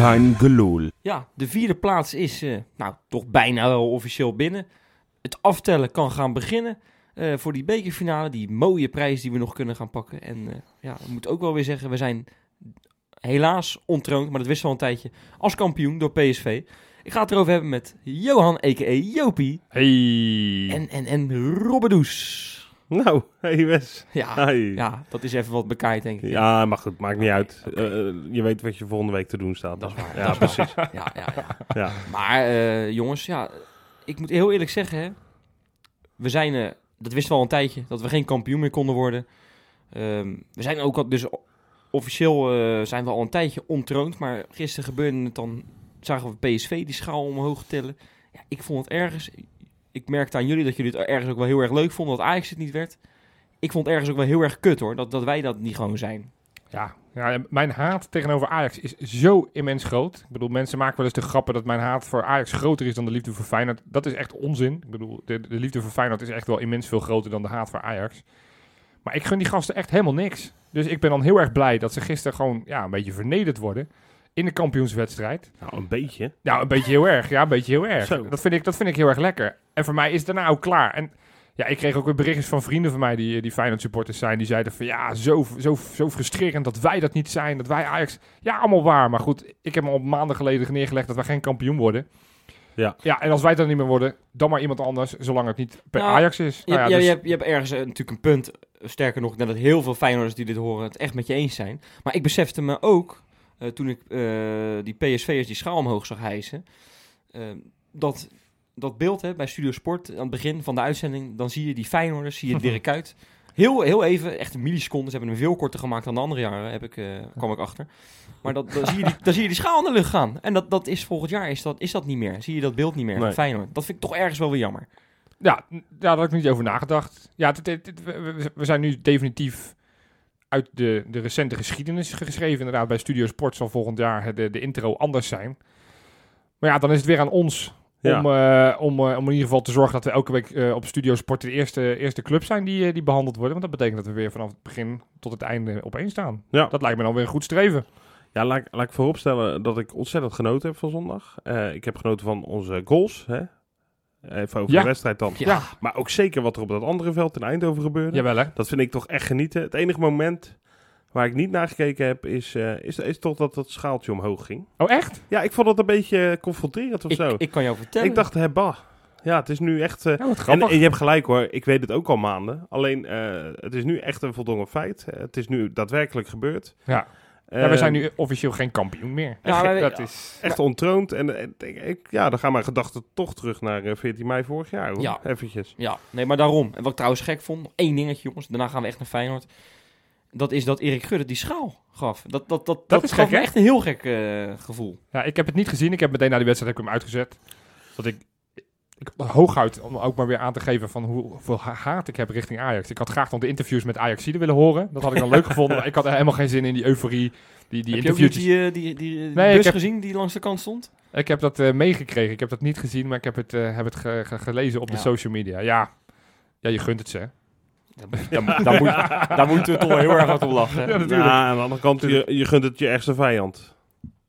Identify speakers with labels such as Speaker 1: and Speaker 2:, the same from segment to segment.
Speaker 1: Kein gelul.
Speaker 2: Ja, de vierde plaats is eh, nou toch bijna wel officieel binnen. Het aftellen kan gaan beginnen eh, voor die bekerfinale. Die mooie prijs die we nog kunnen gaan pakken. En eh, ja, ik moet ook wel weer zeggen, we zijn helaas ontroond, maar dat wisten we al een tijdje, als kampioen door PSV. Ik ga het erover hebben met Johan, a.k.a. Jopie.
Speaker 3: Hey.
Speaker 2: En, en, en Robbedoes.
Speaker 1: Nou, hey Wes.
Speaker 2: Ja, ja, dat is even wat bekaaid, denk ik.
Speaker 1: Ja, maar goed, maakt niet uit. Eh, eh, je weet wat je volgende week te doen staat.
Speaker 2: Dat is waar.
Speaker 1: Ja,
Speaker 2: dat is
Speaker 1: precies.
Speaker 2: waar. Ja, ja, ja.
Speaker 1: Ja.
Speaker 2: Maar eh, jongens, ja, ik moet heel eerlijk zeggen, hè, we zijn, dat wisten we al een tijdje, dat we geen kampioen meer konden worden. Ehm, we zijn ook al, dus officieel zijn we al een tijdje ontroond, maar gisteren gebeurde het dan, zagen we PSV die schaal omhoog tillen. Ja, ik vond het ergens, ik merkte aan jullie dat jullie het ergens ook wel heel erg leuk vonden dat Ajax het niet werd. Ik vond het ergens ook wel heel erg kut hoor, dat, dat wij dat niet gewoon zijn.
Speaker 3: Ja, ja, mijn haat tegenover Ajax is zo immens groot. Ik bedoel, mensen maken wel eens de grappen dat mijn haat voor Ajax groter is dan de liefde voor Feyenoord. Dat is echt onzin. Ik bedoel, de, de liefde voor Feyenoord is echt wel immens veel groter dan de haat voor Ajax. Maar ik gun die gasten echt helemaal niks. Dus ik ben dan heel erg blij dat ze gisteren gewoon ja, een beetje vernederd worden in de kampioenswedstrijd.
Speaker 1: Nou, een beetje.
Speaker 3: Nou, een beetje heel erg. Ja, een beetje heel erg.
Speaker 1: Zo.
Speaker 3: Dat vind, ik, dat vind ik heel erg lekker. En voor mij is het daarna ook klaar. En ja, ik kreeg ook weer berichtjes van vrienden van mij die, die Feyenoord supporters zijn. Die zeiden van ja, zo, zo, zo frustrerend dat wij dat niet zijn. Dat wij Ajax... Ja, allemaal waar. Maar goed, ik heb me al maanden geleden neergelegd dat wij geen kampioen worden.
Speaker 1: Ja.
Speaker 3: Ja, en als wij dat niet meer worden, dan maar iemand anders. Zolang het niet per
Speaker 2: Nou,
Speaker 3: Ajax is.
Speaker 2: Je,
Speaker 3: Nou
Speaker 2: hebt-
Speaker 3: ja,
Speaker 2: je,
Speaker 3: dus-
Speaker 2: je hebt, je hebt ergens eh, natuurlijk een punt. Sterker nog, dat heel veel Feyenoorders die dit horen het echt met je eens zijn. Maar ik besefte me ook, eh, toen ik eh, die PSV'ers die schaal omhoog zag hijsen, dat, dat beeld hè, bij Studio Sport, aan het begin van de uitzending, dan zie je die Feyenoorders, zie je Dirk Kuyt. Heel, heel even, echt een milliseconde. Ze hebben hem veel korter gemaakt dan de andere jaren, heb ik, eh, kwam ik achter. Maar dat, dan, zie je die, dan zie je die schaal in de lucht gaan. En dat, dat is volgend jaar is dat, is dat niet meer. Zie je dat beeld niet meer
Speaker 1: Nee.
Speaker 2: van Feyenoord. Dat vind ik toch ergens wel weer jammer.
Speaker 3: Ja, daar had ik niet over nagedacht. Ja, dit- dit- dit- we, we- we zijn nu definitief uit de, de recente geschiedenis geschreven. Inderdaad, bij Studio Sport zal volgend jaar de, de intro anders zijn. Maar ja, dan is het weer aan ons
Speaker 1: Ja.
Speaker 3: om, eh, om, eh, om in ieder geval te zorgen dat we elke week eh, op Studio Sport de eerste, eerste club zijn die, die behandeld worden. Want dat betekent dat we weer vanaf het begin tot het einde op één staan.
Speaker 1: Ja.
Speaker 3: Dat lijkt me dan weer een goed streven.
Speaker 1: Ja, laat, laat ik vooropstellen dat ik ontzettend genoten heb van zondag. Ik heb genoten van onze goals. Hè? Even over
Speaker 3: Ja.
Speaker 1: de wedstrijd dan.
Speaker 3: Ja.
Speaker 1: Maar ook zeker wat er op dat andere veld in Eindhoven gebeurde.
Speaker 3: Jawel hè?
Speaker 1: Dat vind ik toch echt genieten. Het enige moment waar ik niet naar gekeken heb, is, eh, is, is toch dat dat schaaltje omhoog ging.
Speaker 3: Oh echt?
Speaker 1: Ja, ik vond dat een beetje confronterend of
Speaker 2: Ik,
Speaker 1: zo.
Speaker 2: ik kan jou vertellen.
Speaker 1: Ik dacht, hè, bah. Ja, het is nu echt... eh,
Speaker 3: Ja, wat
Speaker 1: en,
Speaker 3: grappig.
Speaker 1: en je hebt gelijk hoor, ik weet het ook al maanden. Alleen, eh, het is nu echt een voldongen feit. Het is nu daadwerkelijk gebeurd.
Speaker 3: ja. ja, we
Speaker 1: Eh,
Speaker 3: zijn nu officieel geen kampioen meer.
Speaker 2: Ja, we-
Speaker 3: dat is...
Speaker 1: Echt ontroond. En ik, ik- ja, dan gaan mijn gedachten toch terug naar eh, 14 mei vorig jaar. Hoor.
Speaker 2: Ja.
Speaker 1: Eventjes.
Speaker 2: Ja, nee, maar daarom. En wat ik trouwens gek vond, nog één dingetje jongens, daarna gaan we echt naar Feyenoord. Dat is dat Erik Gudde die schaal gaf. Dat, dat, dat, dat,
Speaker 3: is
Speaker 2: gaf
Speaker 3: gek,
Speaker 2: me echt een heel gek eh, gevoel.
Speaker 3: Ja, ik heb het niet gezien. Ik heb meteen na die wedstrijd heb ik hem uitgezet. Dat ik, ik hooguit om ook maar weer aan te geven van hoeveel ha- haat ik heb richting Ajax. Ik had graag dan de interviews met Ajaxide willen horen. Dat had ik dan leuk gevonden. Maar ik had helemaal geen zin in die euforie. Die, die
Speaker 2: Heb die, eh, die, die, die bus gezien die langs de kant stond?
Speaker 3: Ik heb dat eh, meegekregen. Ik heb dat niet gezien, maar ik heb het, heb het ge- ge- gelezen op de social media. Ja. ja, je gunt het ze. Hè?
Speaker 2: Daar, moet- daar moeten we toch wel heel erg hard op lachen. hè?
Speaker 3: Ja, natuurlijk.
Speaker 1: Ja, aan de andere kant, je, je gunt het je ergste vijand.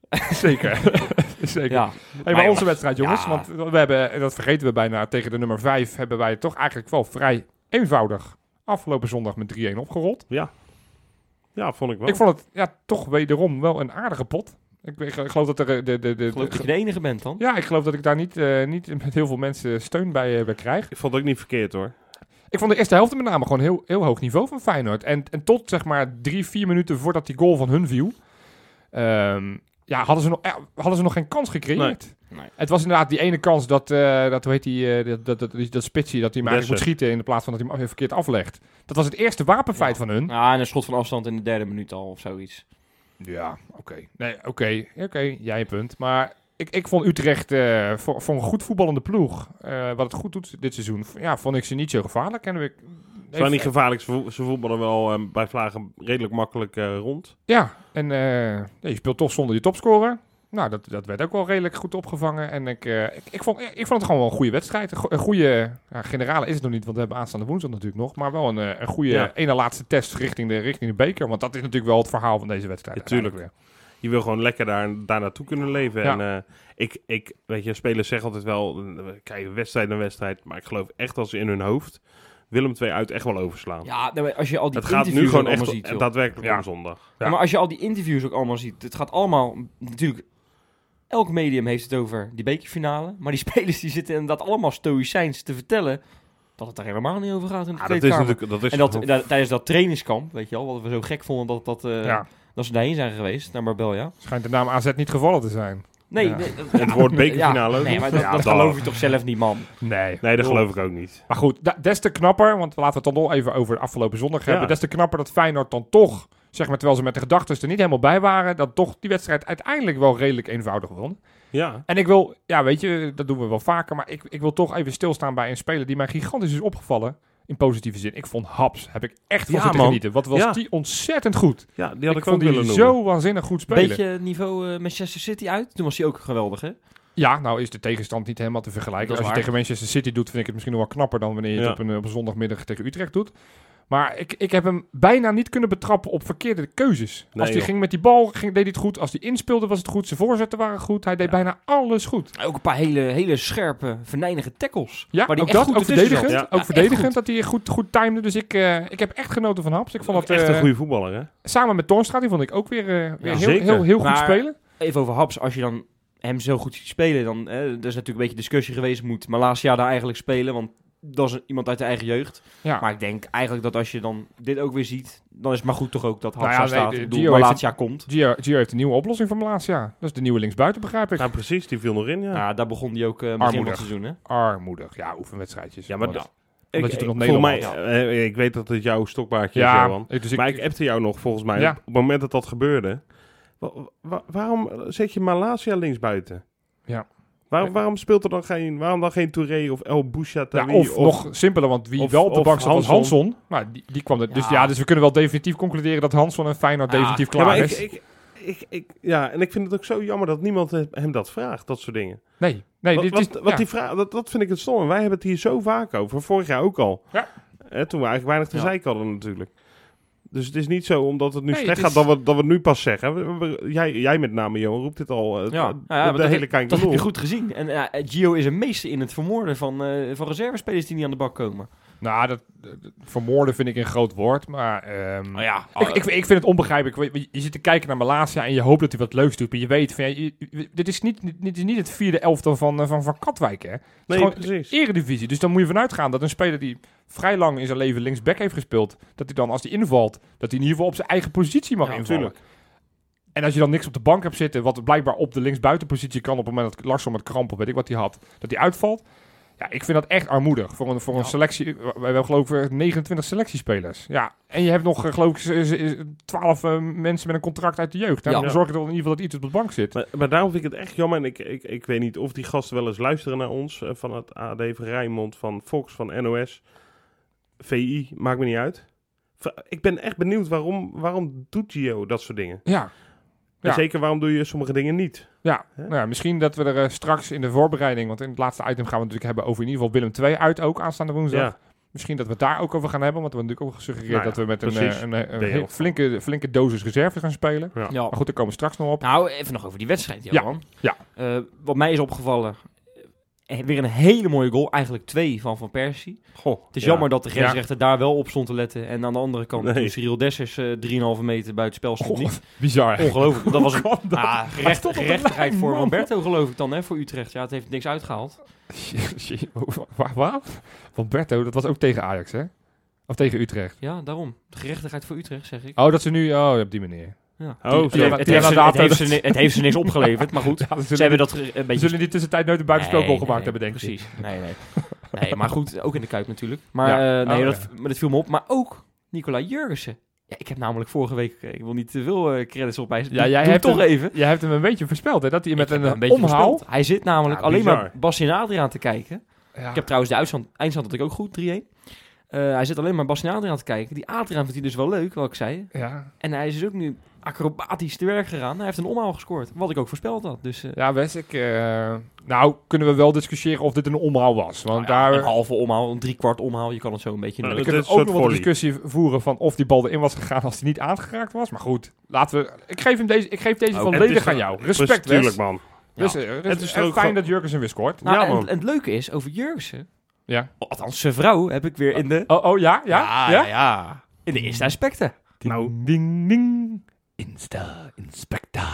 Speaker 3: Zeker. Zeker.
Speaker 2: Ja,
Speaker 3: Hey, maar
Speaker 2: Maar
Speaker 3: onze wedstrijd, jongens.
Speaker 2: ja.
Speaker 3: Want we hebben, en dat vergeten we bijna, tegen de nummer 5 hebben wij toch eigenlijk wel vrij eenvoudig afgelopen zondag met 3-1 opgerold.
Speaker 1: Ja, vond ik wel.
Speaker 3: Ik vond het ja, toch wederom wel een aardige pot. Ik, ik, ik geloof dat er eh, de, de, de,
Speaker 2: geloof dat je de enige bent dan.
Speaker 3: ja, ik geloof dat ik daar niet, eh, niet met heel veel mensen steun bij, eh, bij krijg.
Speaker 1: Ik vond het ook niet verkeerd hoor.
Speaker 3: Ik vond de eerste helft met name gewoon heel, heel hoog niveau van Feyenoord. En, en tot zeg maar drie, vier minuten voordat die goal van hun viel, ehm, ja, hadden, ze nog, ja, hadden ze nog geen kans gecreëerd.
Speaker 2: Nee.
Speaker 3: Het was inderdaad die ene kans dat, eh, dat hoe heet die, eh, dat, dat, dat, dat, dat spitsie, dat hij eigenlijk moet schieten in de plaats van dat hij hem verkeerd aflegt. Dat was het eerste wapenfeit van hun.
Speaker 2: Ja, en een schot van afstand in de derde minuut al of zoiets.
Speaker 3: Ja, oké. Nee, oké. Oké, jij punt. Maar ik, ik vond Utrecht eh, voor, voor een goed voetballende ploeg, eh, wat het goed doet dit seizoen, ja, vond ik ze niet zo gevaarlijk. En ik,
Speaker 1: Ze waren niet gevaarlijk, ze, vo- ze voetballen wel eh, bij Vlagen redelijk makkelijk eh, rond.
Speaker 3: Ja, en je speelt toch zonder je topscorer. Nou, dat, dat werd ook wel redelijk goed opgevangen. En ik, ik, ik, vond, ik vond het gewoon wel een goede wedstrijd. Een, go- een goede, generale is het nog niet, want we hebben aanstaande woensdag natuurlijk nog. Maar wel een, een goede
Speaker 1: Ja.
Speaker 3: ene laatste test richting de, richting de beker. Want dat is natuurlijk wel het verhaal van deze wedstrijd.
Speaker 1: Ja, tuurlijk.
Speaker 3: uiteindelijk
Speaker 1: Je wil gewoon lekker daar, daar naartoe kunnen leven.
Speaker 3: Ja.
Speaker 1: En eh, ik, ik, weet je, spelers zeggen altijd wel, eh, kijk, wedstrijd en wedstrijd. Maar ik geloof echt dat ze in hun hoofd Willem II uit echt wel overslaan.
Speaker 2: Ja, nou, als je al die
Speaker 1: het gaat nu gewoon
Speaker 2: allemaal
Speaker 1: echt
Speaker 2: ziet, joh.
Speaker 1: daadwerkelijk
Speaker 3: Ja.
Speaker 1: om zondag.
Speaker 3: Ja.
Speaker 2: Maar als je al die interviews ook allemaal ziet, het gaat allemaal natuurlijk. Elk medium heeft het over die bekerfinale, maar die spelers die zitten inderdaad allemaal stoïcijns te vertellen dat het er helemaal niet over gaat in de
Speaker 1: Ja, dat is natuurlijk... Dat is
Speaker 2: en dat, tijdens dat trainingskamp, weet je wel, wat we zo gek vonden dat, dat, eh,
Speaker 3: Ja,
Speaker 2: dat ze daarheen zijn geweest, naar Marbella.
Speaker 3: schijnt de naam AZ niet gevallen te zijn.
Speaker 2: Nee,
Speaker 3: Ja.
Speaker 2: nee, dat-
Speaker 1: het woord bekerfinale
Speaker 2: ja, Nee, maar dat,
Speaker 1: Ja,
Speaker 2: dat
Speaker 1: dan-
Speaker 2: geloof je toch zelf niet, man.
Speaker 3: Nee.
Speaker 1: Nee, dat geloof ik ook niet.
Speaker 3: Maar goed, da- des te knapper, want laten we het dan nog even over de afgelopen zondag hebben.
Speaker 1: Ja.
Speaker 3: Des te knapper dat Feyenoord dan toch, zeg maar, terwijl ze met de gedachten er niet helemaal bij waren, dat toch die wedstrijd uiteindelijk wel redelijk eenvoudig won.
Speaker 1: Ja,
Speaker 3: En ik wil, ja, weet je, dat doen we wel vaker, maar ik, ik wil toch even stilstaan bij een speler die mij gigantisch is opgevallen. In positieve zin. Ik vond Haps, heb ik echt van
Speaker 1: Ja,
Speaker 3: zitten
Speaker 1: man.
Speaker 3: genieten. Wat was
Speaker 1: Ja.
Speaker 3: die ontzettend goed.
Speaker 1: ja die had
Speaker 3: ik
Speaker 1: ik, ook
Speaker 3: vond die
Speaker 1: willen noemen.
Speaker 3: zo waanzinnig goed spelen.
Speaker 2: Beetje niveau eh, Manchester City uit. Toen was hij ook geweldig, hè?
Speaker 3: Ja, nou is de tegenstand niet helemaal te vergelijken. Als je
Speaker 2: waar.
Speaker 3: tegen Manchester City doet, vind ik het misschien nog wel knapper dan wanneer je het op, een, op een zondagmiddag tegen Utrecht doet. Maar ik, ik heb hem bijna niet kunnen betrappen op verkeerde keuzes.
Speaker 1: Nee,
Speaker 3: Als hij
Speaker 1: joh.
Speaker 3: ging met die bal, ging, deed hij het goed. Als hij inspeelde, was het goed. Zijn voorzetten waren goed. Hij deed
Speaker 1: Ja.
Speaker 3: bijna alles goed.
Speaker 2: Ook een paar hele, hele scherpe, venijnige tackles.
Speaker 3: Ja,
Speaker 2: Waar die
Speaker 3: ook
Speaker 2: echt
Speaker 3: dat.
Speaker 2: goed
Speaker 3: Ook verdedigend.
Speaker 1: Ja.
Speaker 3: Ook
Speaker 2: Ja,
Speaker 3: verdedigend
Speaker 2: echt
Speaker 3: dat hij goed, goed timede. Dus ik, eh, ik heb echt genoten van Haps. Ik vond dat
Speaker 1: echt
Speaker 3: eh,
Speaker 1: een goede voetballer, hè?
Speaker 3: samen met Toornstra, die vond ik ook weer, eh, weer heel, heel, heel goed
Speaker 2: Maar-
Speaker 3: spelen.
Speaker 2: Even over Haps, als je dan hem zo goed ziet spelen, dan eh, er is natuurlijk een beetje discussie geweest, moet Malasia daar eigenlijk spelen, want dat is iemand uit de eigen jeugd.
Speaker 3: Ja.
Speaker 2: Maar ik denk eigenlijk dat als je dan dit ook weer ziet, dan is het maar goed toch ook dat
Speaker 3: Nou ja, nee,
Speaker 2: staat.
Speaker 3: Gio heeft
Speaker 2: Malasia komt.
Speaker 3: Gio, Gio heeft een nieuwe oplossing voor Malasia. Dat is de nieuwe linksbuiten, begrijp ik.
Speaker 1: Ja, precies. Die viel nog in, ja.
Speaker 2: Ja, daar begon hij ook eh begin van
Speaker 3: Armoedig.
Speaker 2: het seizoen, hè?
Speaker 3: Armoedig. Ja, oefenwedstrijdjes.
Speaker 1: Ja, maar
Speaker 3: Omdat
Speaker 1: ik,
Speaker 3: je toen nog
Speaker 1: mij, eh, ik weet dat het jouw stokpaardje is,
Speaker 3: Ja,
Speaker 1: Johan.
Speaker 3: dus ik,
Speaker 1: maar ik appte jou nog, volgens mij,
Speaker 3: Ja.
Speaker 1: op het moment dat dat gebeurde. Wa- wa- waarom zet je Malasia linksbuiten?
Speaker 3: Ja.
Speaker 1: Waarom, waarom speelt er dan geen, waarom dan geen Touré of El Bouchatoui?
Speaker 3: ja, of, nog simpeler, want wie
Speaker 1: of-
Speaker 3: wel op de
Speaker 1: of
Speaker 3: bank zat was
Speaker 1: Hansson.
Speaker 3: Hansson. Maar die, die kwam er. Dus
Speaker 2: Ja.
Speaker 3: dus we kunnen wel definitief concluderen dat Hansson en Feyenoord
Speaker 2: Ja.
Speaker 3: definitief klaar
Speaker 1: maar ik,
Speaker 3: is.
Speaker 1: ik, ik, ik, ja, en ik vind het ook zo jammer dat niemand he- hem dat vraagt, dat soort dingen.
Speaker 3: nee, nee,
Speaker 1: wat,
Speaker 3: dit is...
Speaker 1: wat, wat
Speaker 3: ja.
Speaker 1: die vraag, dat, dat vind ik het stom. En wij hebben het hier zo vaak over. Vorig jaar ook al.
Speaker 3: Ja.
Speaker 1: Hè, toen we eigenlijk weinig te
Speaker 2: Ja.
Speaker 1: zeiken hadden natuurlijk. Dus het is niet zo omdat het nu
Speaker 3: Nee,
Speaker 1: slecht
Speaker 3: het
Speaker 1: gaat dat we, dat we het nu pas zeggen. We- we- jij, jij met name, Johan, roept dit al uh,
Speaker 2: Ja.
Speaker 1: de,
Speaker 2: Ja, maar
Speaker 1: de
Speaker 2: dat-
Speaker 1: hele kijk
Speaker 2: Dat heb je goed gezien. En ja, Gio is een meester in het vermoorden van, eh, van reservespelers die niet aan de bak komen.
Speaker 3: Nou, dat, dat- vermoorden vind ik een groot woord, maar...
Speaker 2: Nou ja,
Speaker 3: Ik, ik, ik vind het onbegrijpelijk. Je- zit te kijken naar Malasia en je hoopt dat hij wat leuks doet. Maar je weet, van, ja, je- je- dit, is niet, dit, is niet het vierde elftal van, eh, van, van Katwijk, hè?
Speaker 1: Nee, precies.
Speaker 3: Eredivisie. Dus dan moet je vanuit gaan dat een speler die vrij lang in zijn leven linksback heeft gespeeld, dat hij dan als hij invalt, dat hij in ieder geval op zijn eigen positie mag
Speaker 1: Ja,
Speaker 3: invallen. En als je dan niks op de bank hebt zitten, wat blijkbaar op de linksbuitenpositie kan op het moment dat Larsson met kramp of weet ik wat hij had, dat hij uitvalt. Ja, ik vind dat echt armoedig voor een, voor een
Speaker 2: Ja.
Speaker 3: selectie. We hebben geloof ik 29 selectiespelers. Ja, en je hebt nog eh, geloof ik z- z- 12 eh, mensen met een contract uit de jeugd. En
Speaker 2: Ja.
Speaker 3: dan zorg je er in ieder geval dat iets op de bank zit.
Speaker 1: Maar, maar daarom vind ik het echt jammer. En ik, ik, ik weet niet of die gasten wel eens luisteren naar ons. eh, van het AD, van Rijnmond, van Fox, van NOS. VI, maakt me niet uit. Ik ben echt benieuwd waarom, waarom doet Gio dat soort dingen.
Speaker 3: Ja,
Speaker 1: En zeker waarom doe je sommige dingen niet.
Speaker 3: Ja, nou ja, misschien dat we er eh, straks in de voorbereiding, want in het laatste item gaan we natuurlijk hebben over in ieder geval Willem 2 uit ook aanstaande woensdag.
Speaker 1: Ja,
Speaker 3: Misschien dat we het daar ook over gaan hebben, want we hebben natuurlijk ook gesuggereerd
Speaker 1: Nou ja,
Speaker 3: dat we met een,
Speaker 1: precies.
Speaker 3: eh, een, eh, een heel flinke, flinke dosis reserve gaan spelen.
Speaker 1: ja.
Speaker 2: ja.
Speaker 3: Maar goed, daar komen we straks nog op.
Speaker 2: Nou, even nog over die wedstrijd, Johan.
Speaker 3: Ja.
Speaker 2: Eh, wat mij is opgevallen, weer een hele mooie goal. Eigenlijk twee van Van Persie.
Speaker 1: Goh,
Speaker 2: Het is
Speaker 1: ja.
Speaker 2: jammer dat de grensrechter daar wel op stond te letten. En aan de andere kant,
Speaker 1: Nee.
Speaker 2: Cyril Dessers eh 3,5 meter buiten spel stond
Speaker 3: Oh,
Speaker 2: niet.
Speaker 3: Bizar.
Speaker 2: Ongelooflijk. Dat was een
Speaker 3: dat?
Speaker 2: ah, gerecht, gerechtigheid voor. Roberto, geloof ik dan, hè, voor Utrecht. Ja, het heeft niks uitgehaald.
Speaker 3: Waar? Wat? Van Berto, dat was ook tegen Ajax, hè? Of tegen Utrecht.
Speaker 2: Ja, daarom. De gerechtigheid voor Utrecht, zeg ik.
Speaker 3: Oh, dat ze nu... Oh, op die manier.
Speaker 2: Ja.
Speaker 1: Oh,
Speaker 2: het, heeft ze,
Speaker 3: inderdaad-
Speaker 2: het, heeft ze, ni- het heeft ze niks opgeleverd, maar goed.
Speaker 3: Ja, ze
Speaker 2: hebben
Speaker 3: die,
Speaker 2: dat een beetje...
Speaker 3: zullen die tussentijd nooit een buitenspelgoal
Speaker 2: Nee,
Speaker 3: gemaakt
Speaker 2: nee,
Speaker 3: hebben, denk ik.
Speaker 2: Precies. Nee, nee. Nee, maar goed, ook in de Kuip natuurlijk. Maar,
Speaker 3: Ja.
Speaker 2: eh, nee,
Speaker 3: Oh,
Speaker 2: dat, maar dat viel me op. Maar ook Nicola Jurgensen. Ja, ik heb namelijk vorige week, eh, ik wil niet te veel eh, credits op mij
Speaker 3: Ja, jij hebt
Speaker 2: toch
Speaker 3: hem-
Speaker 2: even.
Speaker 3: Jij hebt hem een beetje voorspeld, hè? Dat hij met een, omhaal...
Speaker 2: voorspeld. Hij zit namelijk
Speaker 1: Ja,
Speaker 2: alleen maar Basje en Adriaan te kijken.
Speaker 3: Ja.
Speaker 2: Ik heb trouwens de uitstand, eindstand had ik ook goed, 3-1. Eh, hij zit alleen maar Basje en Adriaan te kijken. Die Adriaan vindt hij dus wel leuk, wat ik zei.
Speaker 3: Ja.
Speaker 2: En hij is dus ook nu acrobatisch te werk gegaan. Hij heeft een omhaal gescoord, wat ik ook voorspeld had. Dus eh,
Speaker 3: Ja, Wes, ik... eh, nou, kunnen we wel discussiëren of dit een omhaal was. Want
Speaker 2: nou ja,
Speaker 3: daar...
Speaker 2: een halve omhaal, een driekwart omhaal, je kan het zo een beetje
Speaker 1: Nou.
Speaker 3: We
Speaker 1: dat
Speaker 3: kunnen ook nog een discussie voeren van of die bal erin was gegaan als hij niet aangeraakt was. Maar goed, laten we... Ik geef, hem deze, ik geef deze
Speaker 2: Oh,
Speaker 3: van volledig aan jou. Respect, Wes.
Speaker 1: Tuurlijk, man.
Speaker 3: Dus,
Speaker 2: Ja.
Speaker 1: Het
Speaker 3: het
Speaker 1: is
Speaker 3: fijn
Speaker 1: gewoon-
Speaker 3: dat Jurgensen weer scoort.
Speaker 2: Nou,
Speaker 1: Ja,
Speaker 2: en,
Speaker 1: man.
Speaker 2: en het leuke is, over Jurgensen,
Speaker 3: Ja.
Speaker 2: althans zijn vrouw, heb ik weer in de...
Speaker 3: Oh, oh ja? Ja?
Speaker 2: ja, ja, ja. In de eerste aspecten.
Speaker 3: Nou, ding, ding. Insta, inspecta.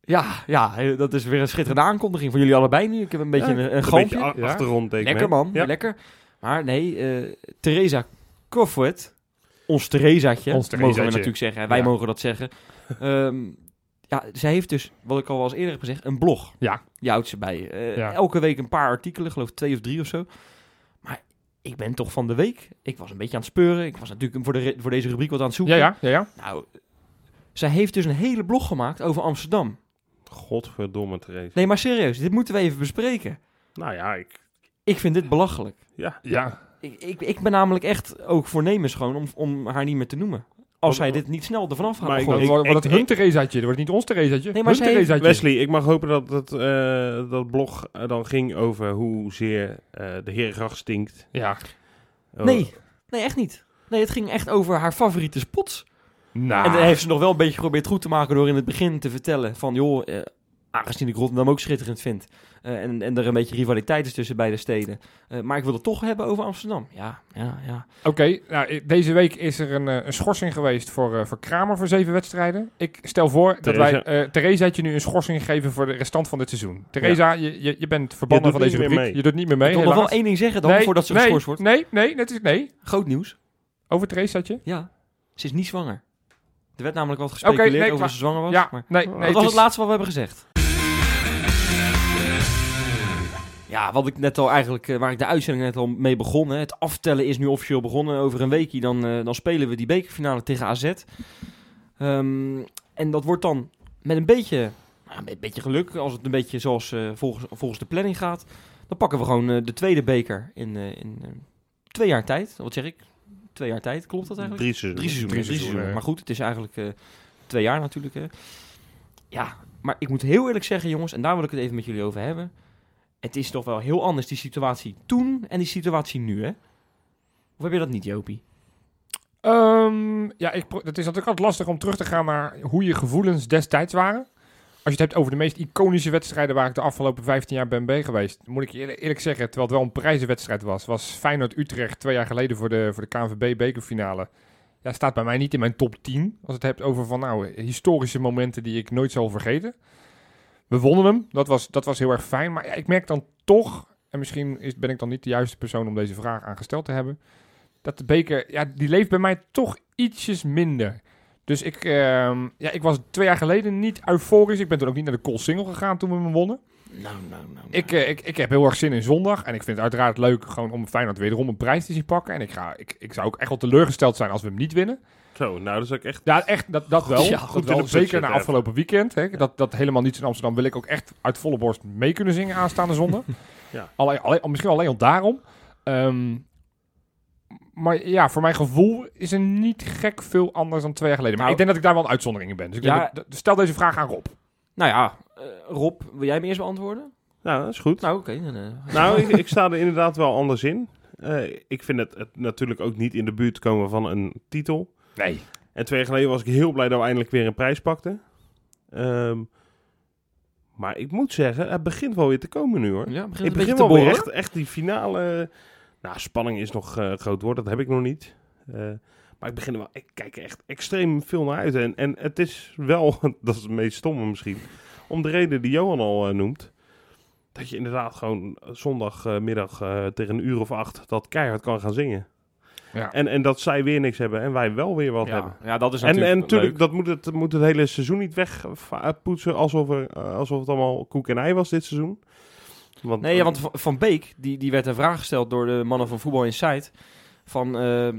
Speaker 2: Ja, ja, dat is weer een schitterende aankondiging van jullie allebei nu. Ik heb een beetje
Speaker 1: Ja,
Speaker 2: een, een
Speaker 1: Een
Speaker 2: galmpje.
Speaker 1: beetje a-
Speaker 3: Ja.
Speaker 1: achtergrondteken
Speaker 2: Lekker man,
Speaker 1: Ja.
Speaker 2: lekker. Maar nee, eh Theresa Kofwet, ons Theresaatje,
Speaker 3: Ons
Speaker 2: mogen we natuurlijk zeggen. Wij
Speaker 3: Ja.
Speaker 2: mogen dat zeggen. Ehm, ja, zij heeft dus, wat ik al wel eens eerder heb gezegd, een blog.
Speaker 3: Ja.
Speaker 2: Die houdt ze bij. Eh,
Speaker 3: Ja.
Speaker 2: Elke week een paar artikelen, geloof ik twee of drie of zo. Ik ben toch van de week. Ik was een beetje aan het speuren. Ik was natuurlijk voor, de, re- voor deze rubriek wat aan het zoeken.
Speaker 3: Ja, ja, ja, ja.
Speaker 2: Nou, zij heeft dus een hele blog gemaakt over Amsterdam.
Speaker 1: Godverdomme, Therese.
Speaker 2: Nee, maar serieus, dit moeten we even bespreken.
Speaker 1: Nou ja, ik...
Speaker 2: Ik vind dit belachelijk.
Speaker 1: Ja.
Speaker 3: Ja.
Speaker 2: Ik, ik, ik ben namelijk echt ook voornemens gewoon om, om haar niet meer te noemen. Als zij dit niet snel ervan af gaat
Speaker 1: Maar
Speaker 3: wordt wordt het
Speaker 1: ik-
Speaker 3: hun Theresaatje. Dan wordt het niet ons Theresaatje.
Speaker 2: Nee, maar
Speaker 3: hun
Speaker 2: heeft-.
Speaker 1: Wesley, ik mag hopen dat het, eh, dat blog eh, dan ging over hoezeer eh de Herengracht stinkt.
Speaker 3: Ja.
Speaker 1: Oh,
Speaker 2: Nee, nee, echt niet. Nee, het ging echt over haar favoriete spots.
Speaker 3: Nou.
Speaker 2: En dan heeft ze nog wel een beetje geprobeerd goed te maken door in het begin te vertellen van... joh, eh, aangezien ik Rotterdam ook schitterend vind... eh, en, en er een beetje rivaliteit is tussen beide steden... eh, maar ik wil het toch hebben over Amsterdam. Ja, ja, ja.
Speaker 3: Oké, nou, deze week is er een, eh, een schorsing geweest voor, eh, voor Kramer voor zeven wedstrijden. Ik stel voor dat
Speaker 1: Theresa.
Speaker 3: wij eh Theresa nu een schorsing geven voor de restant van dit seizoen. Theresa, je, je, je bent verbannen
Speaker 1: Je
Speaker 3: van deze rubriek.
Speaker 1: mee.
Speaker 3: Je doet niet meer mee,
Speaker 2: ik wil nog wel één ding zeggen dan,
Speaker 3: nee,
Speaker 2: voordat ze
Speaker 3: nee,
Speaker 2: geschorst wordt.
Speaker 3: Nee, nee, net is nee.
Speaker 2: Groot nieuws.
Speaker 3: Over Theresaatje?
Speaker 2: Ja, ze is niet zwanger. Er werd namelijk wat gespeculeerd
Speaker 3: nee,
Speaker 2: over dat ze zwanger was.
Speaker 3: Ja,
Speaker 2: maar
Speaker 3: nee,
Speaker 1: Dat
Speaker 3: nee.
Speaker 2: dat was
Speaker 3: is-
Speaker 2: het laatste wat we hebben gezegd. Ja, wat ik net al eigenlijk, eh, waar ik de uitzending net al mee begon. Hè, het aftellen is nu officieel begonnen. Over een weekje dan, eh, dan spelen we die bekerfinale tegen AZ. Ehm, en dat wordt dan met een beetje, nou, met een beetje geluk, als het een beetje zoals eh, volgens, volgens de planning gaat. Dan pakken we gewoon de tweede beker in, in twee jaar tijd. Wat zeg ik? Twee jaar tijd, klopt dat eigenlijk?
Speaker 1: Drie seizoenen.
Speaker 2: Drie seizoenen.
Speaker 3: Drie.
Speaker 2: Maar goed, het is eigenlijk twee jaar natuurlijk. Hè. Ja, maar ik moet heel eerlijk zeggen, jongens, en daar wil ik het even met jullie over hebben. Het is toch wel heel anders, die situatie toen en die situatie nu, hè? Of heb je dat niet, Jopie?
Speaker 3: Ehm, ja, ik, het is natuurlijk altijd lastig om terug te gaan naar hoe je gevoelens destijds waren. Als je het hebt over de meest iconische wedstrijden waar ik de afgelopen 15 jaar ben bij geweest, moet ik eerlijk zeggen, terwijl het wel een prijzenwedstrijd was, was Feyenoord-Utrecht twee jaar geleden voor de, voor de KNVB-bekerfinale. Ja, staat bij mij niet in mijn top 10. Als het hebt over van nou, historische momenten die ik nooit zal vergeten. We wonnen hem, dat was, dat was heel erg fijn. Maar ja, ik merk dan toch, en misschien is, ben ik dan niet de juiste persoon om deze vraag aangesteld te hebben, dat de beker, ja, die leeft bij mij toch ietsjes minder. Dus ik, ehm, ja, ik was twee jaar geleden niet euforisch. Ik ben toen ook niet naar de Cool Single gegaan toen we hem wonnen.
Speaker 2: Nou, nou, nou.
Speaker 3: Ik, eh, ik, ik heb heel erg zin in zondag. En ik vind het uiteraard leuk gewoon om Feyenoord wederom een prijs te zien pakken. En ik, ga, ik, ik zou ook echt wel teleurgesteld zijn als we hem niet winnen.
Speaker 1: Zo, nou, dat is ook echt...
Speaker 3: Ja, echt, dat, dat wel.
Speaker 2: Ja,
Speaker 1: goed
Speaker 3: wel. Zeker na afgelopen weekend. Hè. Dat, dat helemaal niets in Amsterdam wil ik ook echt uit volle borst mee kunnen zingen aanstaande zondag.
Speaker 1: Ja.
Speaker 3: alleen, alleen, misschien alleen al daarom. Ehm, maar ja, voor mijn gevoel is er niet gek veel anders dan twee jaar geleden. Maar
Speaker 2: Nou,
Speaker 3: ik denk dat ik daar wel een uitzondering in ben. Dus ik
Speaker 2: Ja.
Speaker 3: denk dat- stel deze vraag aan Rob.
Speaker 2: Nou ja, eh, Rob, wil jij hem eerst beantwoorden?
Speaker 1: Nou, dat is goed.
Speaker 2: Nou, oké. dan, eh,
Speaker 1: Nou, ik, ik sta er inderdaad wel anders in. Eh, ik vind het, het natuurlijk ook niet in de buurt komen van een titel.
Speaker 3: Nee.
Speaker 1: En twee jaar geleden was ik heel blij dat we eindelijk weer een prijs pakten. Ehm, maar ik moet zeggen, het begint wel weer te komen nu hoor.
Speaker 2: ja, begint
Speaker 1: Ik begin
Speaker 2: te
Speaker 1: wel weer echt, echt die finale... Nou, spanning is nog eh, groot woord, dat heb ik nog niet. Eh, maar ik begin er wel... Ik kijk er echt extreem veel naar uit. En, en het is wel, dat is het meest stomme misschien, om de reden die Johan al eh, noemt. Dat je inderdaad gewoon zondagmiddag eh, tegen een uur of acht dat keihard kan gaan zingen.
Speaker 3: Ja.
Speaker 1: En, en dat zij weer niks hebben en wij wel weer wat hebben.
Speaker 2: Ja, dat is
Speaker 1: En,
Speaker 2: natuurlijk
Speaker 1: en natuurlijk,
Speaker 2: leuk.
Speaker 1: dat moet het, moet het hele seizoen niet wegpoetsen alsof, er, alsof het allemaal koek en ei was dit seizoen. Want,
Speaker 2: Nee, ja, want Van- Beek, die, die werd een vraag gesteld door de mannen van Voetbal Insight. Van, eh, eh,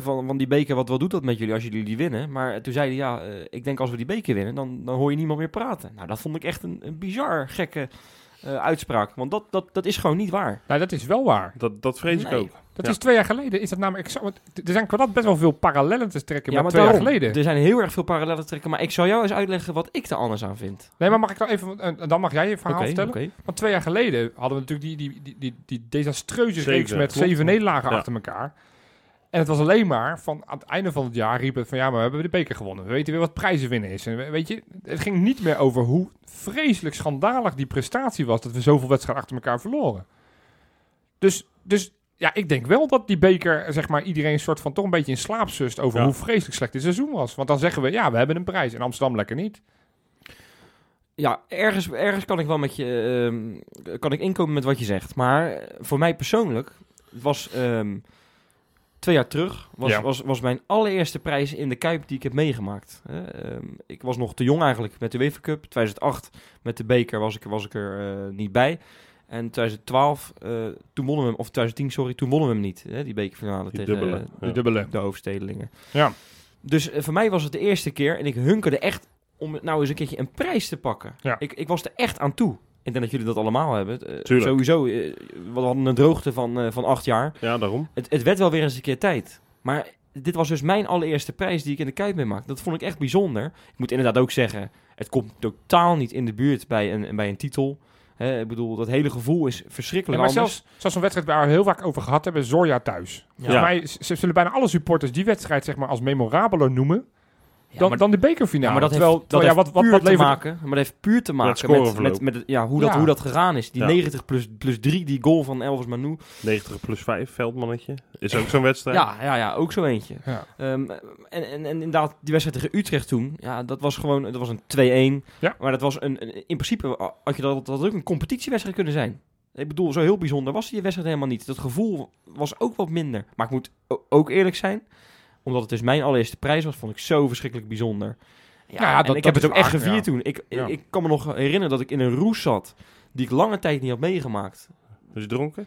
Speaker 2: van, van die beker, wat, wat doet dat met jullie als jullie die winnen? Maar toen zeiden ja, eh, ik denk als we die beker winnen, dan, dan hoor je niemand meer praten. Nou, dat vond ik echt een, een bizar gekke eh, uitspraak. Want dat, dat, dat is gewoon niet waar.
Speaker 3: Nou, dat is wel waar.
Speaker 1: Dat, dat vrees ik
Speaker 2: Nee.
Speaker 1: ook.
Speaker 3: Dat
Speaker 1: Ja.
Speaker 3: is twee jaar geleden. Is dat namelijk er zijn qua dat best wel veel parallellen te trekken
Speaker 2: Ja,
Speaker 3: met
Speaker 2: maar
Speaker 3: twee jaar geleden.
Speaker 2: er zijn heel erg veel parallellen te trekken. Maar ik zal jou eens uitleggen wat ik er anders aan vind.
Speaker 3: Nee, maar mag ik dan even, en dan mag jij je verhaal vertellen.
Speaker 2: oké.
Speaker 3: Want twee jaar geleden hadden we natuurlijk die, die, die, die, die desastreuze reeks met
Speaker 1: klopt.
Speaker 3: zeven nederlagen
Speaker 1: Ja.
Speaker 3: achter elkaar. En het was alleen maar van aan het einde van het jaar riep het van ja, maar we hebben de beker gewonnen. We weten weer wat prijzen winnen is. En we- weet je, het ging niet meer over hoe vreselijk schandalig die prestatie was dat we zoveel wedstrijden achter elkaar verloren. Dus, dus ja, ik denk wel dat die beker, zeg maar, iedereen soort van toch een beetje in slaap zust over
Speaker 1: Ja.
Speaker 3: hoe vreselijk slecht dit seizoen was. Want dan zeggen we ja, we hebben een prijs. In Amsterdam lekker niet.
Speaker 2: Ja, ergens, ergens kan ik wel met je ehm, kan ik inkomen met wat je zegt. Maar voor mij persoonlijk was ehm, twee jaar terug was,
Speaker 3: Ja.
Speaker 2: was, was mijn allereerste prijs in de Kuip die ik heb meegemaakt. Ehm, ik was nog te jong eigenlijk met de UEFA Cup. 2008 met de beker was ik, was ik er eh, niet bij. En 2012, eh, toen wonnen we hem, of 2010, sorry, toen wonnen we hem niet. Hè, die bekerfinale
Speaker 1: Die
Speaker 2: tegen
Speaker 1: dubbele.
Speaker 2: eh,
Speaker 3: De
Speaker 1: Ja.
Speaker 3: dubbele.
Speaker 2: de hoofdstedelingen.
Speaker 3: Ja.
Speaker 2: Dus eh, voor mij was het de eerste keer en ik hunkerde echt om nou eens een keertje een prijs te pakken.
Speaker 3: Ja.
Speaker 2: Ik, ik was er echt aan toe. Ik denk dat jullie dat allemaal hebben. Eh,
Speaker 1: Tuurlijk.
Speaker 2: sowieso, eh, we hadden een droogte van, eh, van acht jaar.
Speaker 1: Ja, daarom.
Speaker 2: Het, het werd wel weer eens een keer tijd. Maar dit was dus mijn allereerste prijs die ik in de Kuip meemaakte. Dat vond ik echt bijzonder. Ik moet inderdaad ook zeggen, het komt totaal niet in de buurt bij een, bij een titel. Hè, ik bedoel, dat hele gevoel is
Speaker 3: Ja,
Speaker 2: verschrikkelijk
Speaker 3: maar
Speaker 2: anders.
Speaker 3: zelfs, zelfs een wedstrijd waar we heel vaak over gehad hebben, Zorja thuis.
Speaker 2: Ja.
Speaker 3: Volgens mij zullen bijna alle supporters die wedstrijd zeg maar, als memorabeler noemen
Speaker 2: Ja,
Speaker 3: dan,
Speaker 2: maar-
Speaker 3: dan de bekerfinale.
Speaker 2: Ja, maar dat
Speaker 3: terwijl,
Speaker 2: heeft, dat
Speaker 3: ja, wat, wat,
Speaker 2: puur
Speaker 3: wat
Speaker 2: te
Speaker 3: levert...
Speaker 2: maken, maar dat heeft puur te maken met, met, ja, hoe, dat,
Speaker 3: Ja.
Speaker 2: hoe dat gegaan is. Die
Speaker 1: Ja.
Speaker 2: 90 plus, plus 3, die goal van Elvis Manu.
Speaker 1: 90 plus 5, veldmannetje. Is ook zo'n wedstrijd.
Speaker 2: Ja, ja, ja, ook zo eentje.
Speaker 3: Ja.
Speaker 2: Ehm, en, en, en inderdaad, die wedstrijd tegen Utrecht toen, ja, dat was gewoon dat was een 2-1.
Speaker 3: Ja.
Speaker 2: Maar dat was een, een- in principe had je dat, dat had ook een competitiewedstrijd kunnen zijn. Ik bedoel, zo heel bijzonder was die wedstrijd helemaal niet. Dat gevoel was ook wat minder. Maar ik moet ook eerlijk zijn, omdat het dus mijn allereerste prijs was, vond ik zo verschrikkelijk bijzonder. Ja,
Speaker 3: Ja,
Speaker 2: en
Speaker 3: dat-
Speaker 2: ik
Speaker 3: dat
Speaker 2: heb het ook echt gevierd
Speaker 3: ja.
Speaker 2: toen. Ik,
Speaker 3: Ja.
Speaker 2: ik kan me nog herinneren dat ik in een roes zat die ik lange tijd niet had meegemaakt.
Speaker 1: Dus dronken?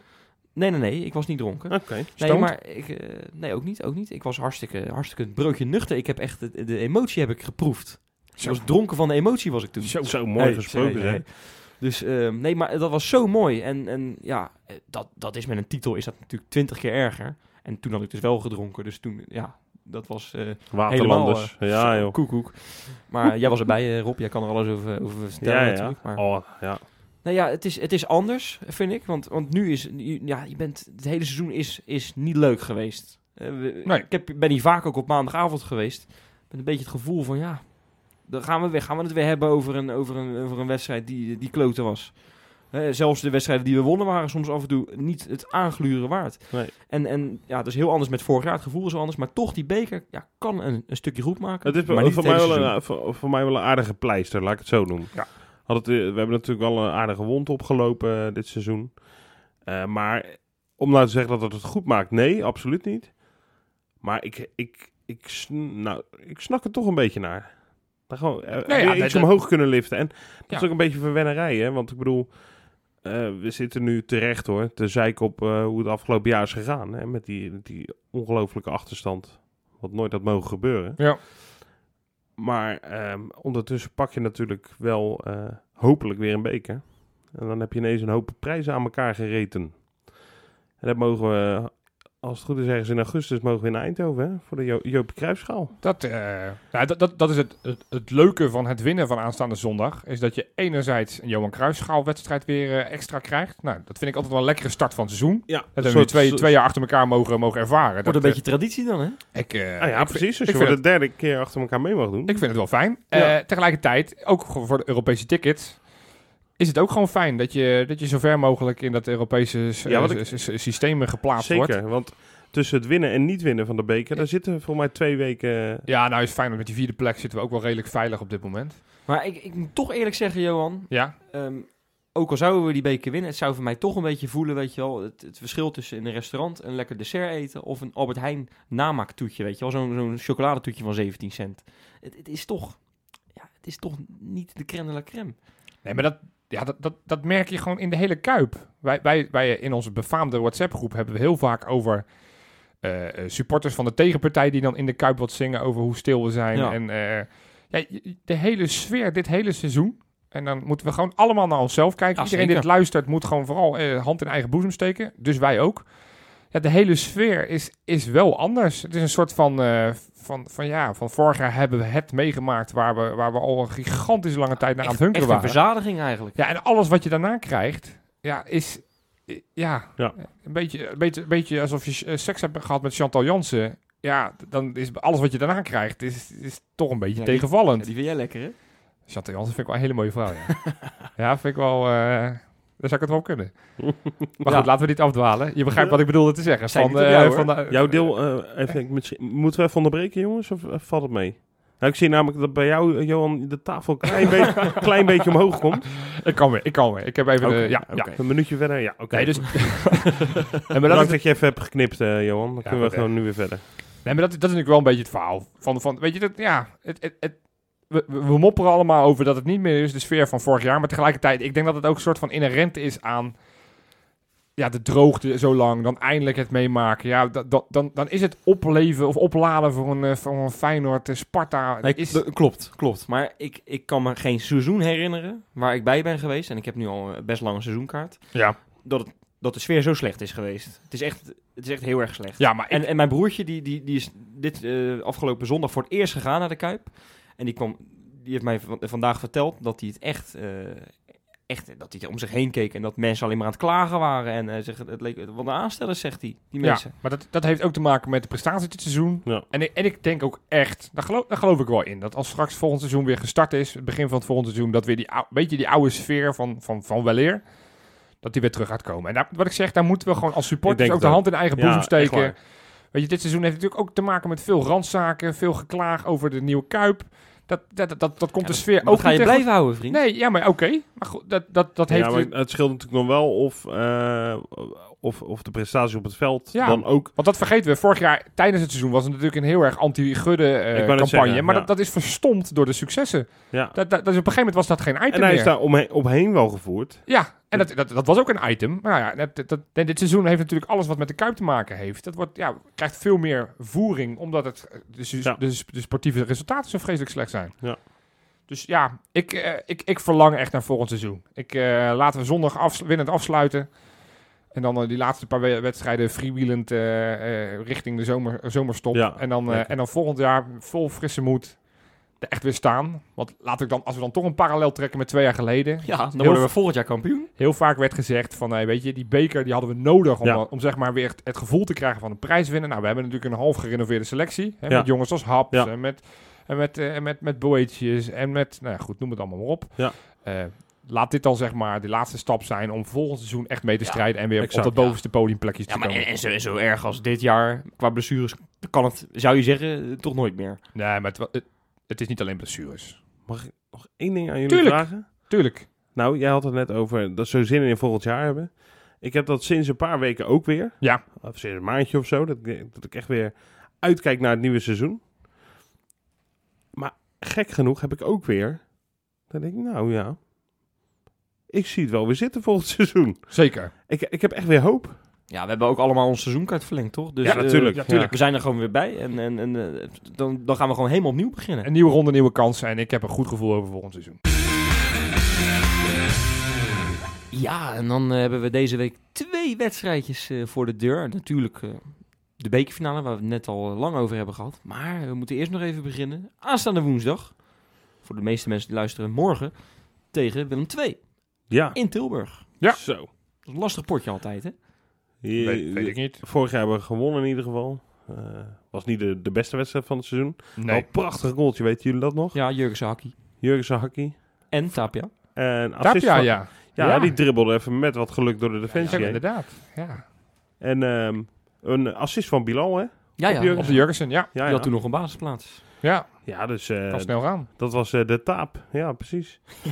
Speaker 2: Nee, nee, nee, ik was niet dronken.
Speaker 1: Oké.
Speaker 2: Nee, maar ik, eh, nee, ook niet, ook niet. Ik was hartstikke, hartstikke een broodje nuchter. Ik heb echt de, de emotie heb ik geproefd. Ik was dronken van de emotie was ik toen.
Speaker 3: Zo.
Speaker 1: Zo mooi
Speaker 2: Nee,
Speaker 1: gesproken,
Speaker 2: nee, nee. Dus ehm, nee, maar dat was zo mooi. En, en ja, eh, dat, dat is met een titel is dat natuurlijk twintig keer erger. En toen had ik dus wel gedronken. Dus toen, ja, dat was eh helemaal,
Speaker 1: ja,
Speaker 2: zo,
Speaker 1: joh.
Speaker 2: koekoek. Maar jij was erbij, eh, Rob. Jij kan er alles over, over vertellen
Speaker 1: Ja, ja.
Speaker 2: natuurlijk. Maar,
Speaker 1: Oh, ja.
Speaker 2: nou ja, het is, het is anders, vind ik. Want, want nu is, ja, je bent, het hele seizoen is, is niet leuk geweest. Eh, we-
Speaker 3: Nee.
Speaker 2: Ik heb, ben hier vaak ook op maandagavond geweest. Met een beetje het gevoel van, ja, dan gaan we, weer, gaan we het weer hebben over een, over een, over een wedstrijd die, die kloten was. Zelfs de wedstrijden die we wonnen waren soms af en toe niet het aangluren waard.
Speaker 1: Nee.
Speaker 2: En, en ja, dat is heel anders met vorig jaar. Het gevoel is anders. Maar toch, die beker ja, kan een, een stukje goed maken.
Speaker 1: Het is
Speaker 2: maar niet
Speaker 1: voor, mij wel een, voor, voor mij wel een aardige pleister, laat ik het zo noemen.
Speaker 3: Ja.
Speaker 1: Had het, eh, we hebben natuurlijk wel een aardige wond opgelopen eh, dit seizoen. Eh, maar om nou te zeggen dat het het goed maakt, nee, absoluut niet. Maar ik, ik, ik, nou, ik snak er toch een beetje naar. Dan gewoon
Speaker 3: ja,
Speaker 1: iets
Speaker 3: dat-
Speaker 1: omhoog kunnen liften. En dat
Speaker 3: Ja.
Speaker 1: is ook een beetje verwennerij, hè. Want ik bedoel, we zitten nu terecht hoor, te zeiken op eh, hoe het afgelopen jaar is gegaan. Hè, met die, met die ongelofelijke achterstand. Wat nooit had mogen gebeuren.
Speaker 3: Ja.
Speaker 1: Maar ehm, ondertussen pak je natuurlijk wel eh, hopelijk weer een beker. En dan heb je ineens een hoop prijzen aan elkaar gereten. En dat mogen we, als het goed is, ergens in augustus mogen we in Eindhoven hè, voor de jo Joopie Cruijffschaal.
Speaker 3: Dat, eh, nou, dat, dat, dat is het, het, het leuke van het winnen van aanstaande zondag. Is dat je enerzijds een Johan Cruijffschaalwedstrijd weer eh, extra krijgt. Nou, dat vind ik altijd wel een lekkere start van het seizoen.
Speaker 1: Ja,
Speaker 3: Dat hebben we twee, twee jaar achter elkaar mogen, mogen ervaren.
Speaker 2: Wordt
Speaker 3: Dat,
Speaker 2: een beetje traditie dan, hè?
Speaker 3: eh, ik, eh,
Speaker 1: Ah ja,
Speaker 3: ik,
Speaker 1: precies. Als
Speaker 3: ik
Speaker 1: je voor de derde keer achter elkaar mee mag doen.
Speaker 3: Ik vind het wel fijn.
Speaker 1: Ja.
Speaker 3: Eh, tegelijkertijd, ook gewoon voor de Europese tickets, is het ook gewoon fijn dat je, dat je zo ver mogelijk in dat Europese
Speaker 1: Ja,
Speaker 3: eh,
Speaker 1: ik-
Speaker 3: systeem geplaatst wordt.
Speaker 1: Zeker, want tussen het winnen en niet winnen van de beker, daar zitten voor mij twee weken...
Speaker 3: Ja, nou is fijn, want met die vierde plek zitten we ook wel redelijk veilig op dit moment.
Speaker 2: Maar ik, ik moet toch eerlijk zeggen, Johan.
Speaker 3: Ja,
Speaker 2: Ehm, ook al zouden we die beker winnen, het zou voor mij toch een beetje voelen, weet je wel, het, het verschil tussen in een restaurant een lekker dessert eten of een Albert Heijn namaaktoetje, weet je wel, zo'n zo'n chocoladetoetje van 17 cent. Het, het is toch, ja, het is toch niet de crème de la crème.
Speaker 3: nee, maar dat, ja, dat, dat, dat merk je gewoon in de hele Kuip. Wij, wij, wij in onze befaamde WhatsApp-groep hebben we heel vaak over eh, supporters van de tegenpartij die dan in de Kuip wat zingen over hoe stil we zijn.
Speaker 2: Ja.
Speaker 3: En eh, ja, de hele sfeer, dit hele seizoen. En dan moeten we gewoon allemaal naar onszelf kijken.
Speaker 2: Ja,
Speaker 3: Iedereen die dit luistert moet gewoon vooral eh, hand in eigen boezem steken. Dus wij ook. Ja, de hele sfeer is, is wel anders. Het is een soort van, van, van ja, van vorig jaar hebben we het meegemaakt waar we, waar we al een gigantisch lange tijd naar aan het
Speaker 2: Echt
Speaker 3: hunkeren
Speaker 2: een
Speaker 3: waren.
Speaker 2: verzadiging eigenlijk.
Speaker 3: Ja, en alles wat je daarna krijgt, ja, is ja,
Speaker 1: Ja.
Speaker 3: Een, beetje, een, beetje, een beetje alsof je eh, seks hebt gehad met Chantal Jansen. Ja, dan is alles wat je daarna krijgt, is, is toch een beetje
Speaker 2: Ja, die-
Speaker 3: tegenvallend.
Speaker 2: die vind jij lekker, hè?
Speaker 3: Chantal Jansen vind ik wel een hele mooie vrouw, ja. ja, vind ik wel... eh daar zou ik het wel op kunnen. Maar
Speaker 2: Ja.
Speaker 3: goed, laten we niet afdwalen. Je begrijpt wat ik bedoelde te zeggen. Van, eh,
Speaker 2: jou,
Speaker 3: van de-
Speaker 1: Jouw deel, eh, even, ik- misschien- moeten we even onderbreken, jongens? Of valt het mee? Nou, ik zie namelijk dat bij jou, eh, Johan, de tafel een klein, beetje, klein beetje omhoog komt.
Speaker 3: Ik kan weer, ik kan weer. Ik heb even... De, ja, ja.
Speaker 1: Een minuutje verder, ja. Oké.
Speaker 3: Nee, dus... dat
Speaker 1: Bedankt dat je even hebt geknipt, eh, Johan. Dan kunnen we gewoon nu weer verder.
Speaker 3: Nee, maar dat, dat is natuurlijk wel een beetje het verhaal. Van, van, weet je, dat, ja, het, het, het, we, mopperen allemaal over dat het niet meer is de sfeer van vorig jaar. Maar tegelijkertijd, ik denk dat het ook een soort van inherent is aan ja, de droogte zo lang. Dan eindelijk het meemaken. Ja, dat, dat, dan, dan is het opleven of opladen voor een, eh, voor een Feyenoord, eh, Sparta.
Speaker 2: Nee,
Speaker 3: is,
Speaker 2: klopt, klopt. Maar ik, ik kan me geen seizoen herinneren waar ik bij ben geweest. En ik heb nu al een best lang een seizoenkaart.
Speaker 3: ja.
Speaker 2: Dat, het, dat de sfeer zo slecht is geweest. Het is echt, het is echt heel erg slecht.
Speaker 3: ja, maar ik,
Speaker 2: En, en mijn broertje, die, die, die is dit eh, afgelopen zondag voor het eerst gegaan naar de Kuip. En die, kwam, die heeft mij van- vandaag verteld dat hij het echt, eh, echt, dat hij om zich heen keek. En dat mensen alleen maar aan het klagen waren. En eh, zegt, het leek, wat een aanstellers, zegt hij, die
Speaker 3: ja,
Speaker 2: mensen.
Speaker 3: maar dat, dat heeft ook te maken met de prestatie dit seizoen.
Speaker 1: Ja.
Speaker 3: En, ik, en ik denk ook echt, daar geloof, daar geloof ik wel in, dat als straks volgend seizoen weer gestart is, het begin van het volgende seizoen, dat weer die ou- beetje die oude sfeer van, van, van weleer, dat die weer terug gaat komen. En daar, wat ik zeg, daar moeten we gewoon als supporters ook de hand in eigen
Speaker 1: Ja,
Speaker 3: boezem steken. Weet je, dit seizoen heeft natuurlijk ook te maken met veel randzaken, veel geklaag over de nieuwe Kuip. Dat, dat, dat, dat, dat komt de sfeer
Speaker 2: Maar
Speaker 3: ook
Speaker 2: dat ga je blijven houden, vriend.
Speaker 3: Nee, ja, maar oké. Maar goed, dat, dat, dat heeft...
Speaker 1: ja, maar het scheelt natuurlijk nog wel of, eh, of, of de prestatie op het veld
Speaker 3: Ja.
Speaker 1: dan ook...
Speaker 3: Want dat vergeten we. Vorig jaar tijdens het seizoen was het natuurlijk een heel erg anti-gudde
Speaker 1: net
Speaker 3: campagne.
Speaker 1: zeggen,
Speaker 3: maar
Speaker 1: ja.
Speaker 3: dat, dat is verstomd door de successen.
Speaker 1: Ja.
Speaker 3: Dat, dat, dus op een gegeven moment was dat geen item
Speaker 1: En hij is daar omheen, omheen wel gevoerd.
Speaker 3: Ja, en dat, dat, dat was ook een item. Maar nou ja, dat, dat, en dit seizoen heeft natuurlijk alles wat met de Kuip te maken heeft. Dat wordt, ja, krijgt veel meer voering, omdat het, eh, de,
Speaker 1: Ja.
Speaker 3: de, de sportieve resultaten zo vreselijk slecht zijn.
Speaker 1: Ja.
Speaker 3: Dus ja, ik, eh, ik, ik verlang echt naar volgend seizoen. Ik, laten we zondag winnend afsluiten. En dan eh, die laatste paar we- wedstrijden freewheelend eh, eh, richting de zomer, zomerstop.
Speaker 1: Ja,
Speaker 3: en, dan, en dan volgend jaar vol frisse moed er echt weer staan. Want laat ik dan, als we dan toch een parallel trekken met twee jaar geleden.
Speaker 2: Ja, dan worden we volgend jaar kampioen.
Speaker 3: Heel vaak werd gezegd van, hey, weet je, die beker die hadden we nodig om,
Speaker 1: Ja.
Speaker 3: om zeg maar weer het, het gevoel te krijgen van een prijswinner. Nou, we hebben natuurlijk een half gerenoveerde selectie. Hè,
Speaker 1: Ja.
Speaker 3: Met jongens als Haps
Speaker 1: Ja.
Speaker 3: en met, en met, en met, met Boetjes en met, nou ja, goed, noem het allemaal maar op.
Speaker 1: Ja.
Speaker 3: Laat dit dan zeg maar de laatste stap zijn om volgend seizoen echt mee te strijden en weer
Speaker 1: exact,
Speaker 3: op de bovenste podiumplekjes te komen.
Speaker 2: en, en zo, en zo erg als dit jaar qua blessures kan het, zou je zeggen, toch nooit meer.
Speaker 3: Nee, maar het, het, het is niet alleen blessures.
Speaker 1: Mag ik nog één ding aan jullie
Speaker 3: Tuurlijk.
Speaker 1: vragen?
Speaker 3: Tuurlijk.
Speaker 1: Nou, jij had het net over dat ze zo zin in volgend jaar hebben. Ik heb dat sinds een paar weken ook weer.
Speaker 3: Ja.
Speaker 1: Of sinds een maandje of zo. Dat, ik- dat ik echt weer uitkijk naar het nieuwe seizoen. Maar gek genoeg heb ik ook weer. Dan denk ik, nou ja. Ik zie het wel weer zitten volgend seizoen.
Speaker 3: Zeker.
Speaker 1: Ik, ik heb echt weer hoop.
Speaker 2: Ja, we hebben ook allemaal ons seizoenkaart verlengd, toch? Dus,
Speaker 1: Ja,
Speaker 2: eh,
Speaker 1: natuurlijk.
Speaker 3: ja.
Speaker 2: We zijn er gewoon weer bij en, en, en eh, dan, dan gaan we gewoon helemaal opnieuw beginnen.
Speaker 3: Een nieuwe ronde, nieuwe kansen en ik heb een goed gevoel over volgend seizoen.
Speaker 2: Ja, en dan eh, hebben we deze week twee wedstrijdjes eh, voor de deur. Natuurlijk eh, de bekerfinale, waar we het net al lang over hebben gehad. Maar we moeten eerst nog even beginnen. Aanstaande woensdag, voor de meeste mensen die luisteren morgen, tegen Willem II
Speaker 1: Ja.
Speaker 2: in Tilburg.
Speaker 3: Ja.
Speaker 1: Zo.
Speaker 2: Dat is een lastig potje altijd, hè?
Speaker 1: Je-
Speaker 3: weet, weet ik niet.
Speaker 1: Vorig jaar hebben we gewonnen in ieder geval. Eh, was niet de, de beste wedstrijd van het seizoen.
Speaker 3: Nee.
Speaker 1: Wel een prachtig goaltje, weten jullie dat nog?
Speaker 2: Ja, Jurgen Saki.
Speaker 1: Jurgen Sahaki.
Speaker 2: En Tapia.
Speaker 1: En assist
Speaker 3: Tapia,
Speaker 1: van-
Speaker 3: ja.
Speaker 1: Ja,
Speaker 3: Ja.
Speaker 1: die dribbelde even met wat geluk door de
Speaker 3: Ja,
Speaker 1: defensie. heen.
Speaker 3: inderdaad. Ja.
Speaker 1: en ehm, een assist van Bilal, hè?
Speaker 2: Ja,
Speaker 1: Op
Speaker 2: ja.
Speaker 1: Jurgen.
Speaker 3: Op de Jurgensen, ja.
Speaker 1: Ja,
Speaker 2: Die
Speaker 1: ja.
Speaker 2: had toen nog een basisplaats.
Speaker 3: Ja,
Speaker 1: ja dus eh,
Speaker 3: kan snel gaan.
Speaker 1: dat was eh, de taap. Ja, precies.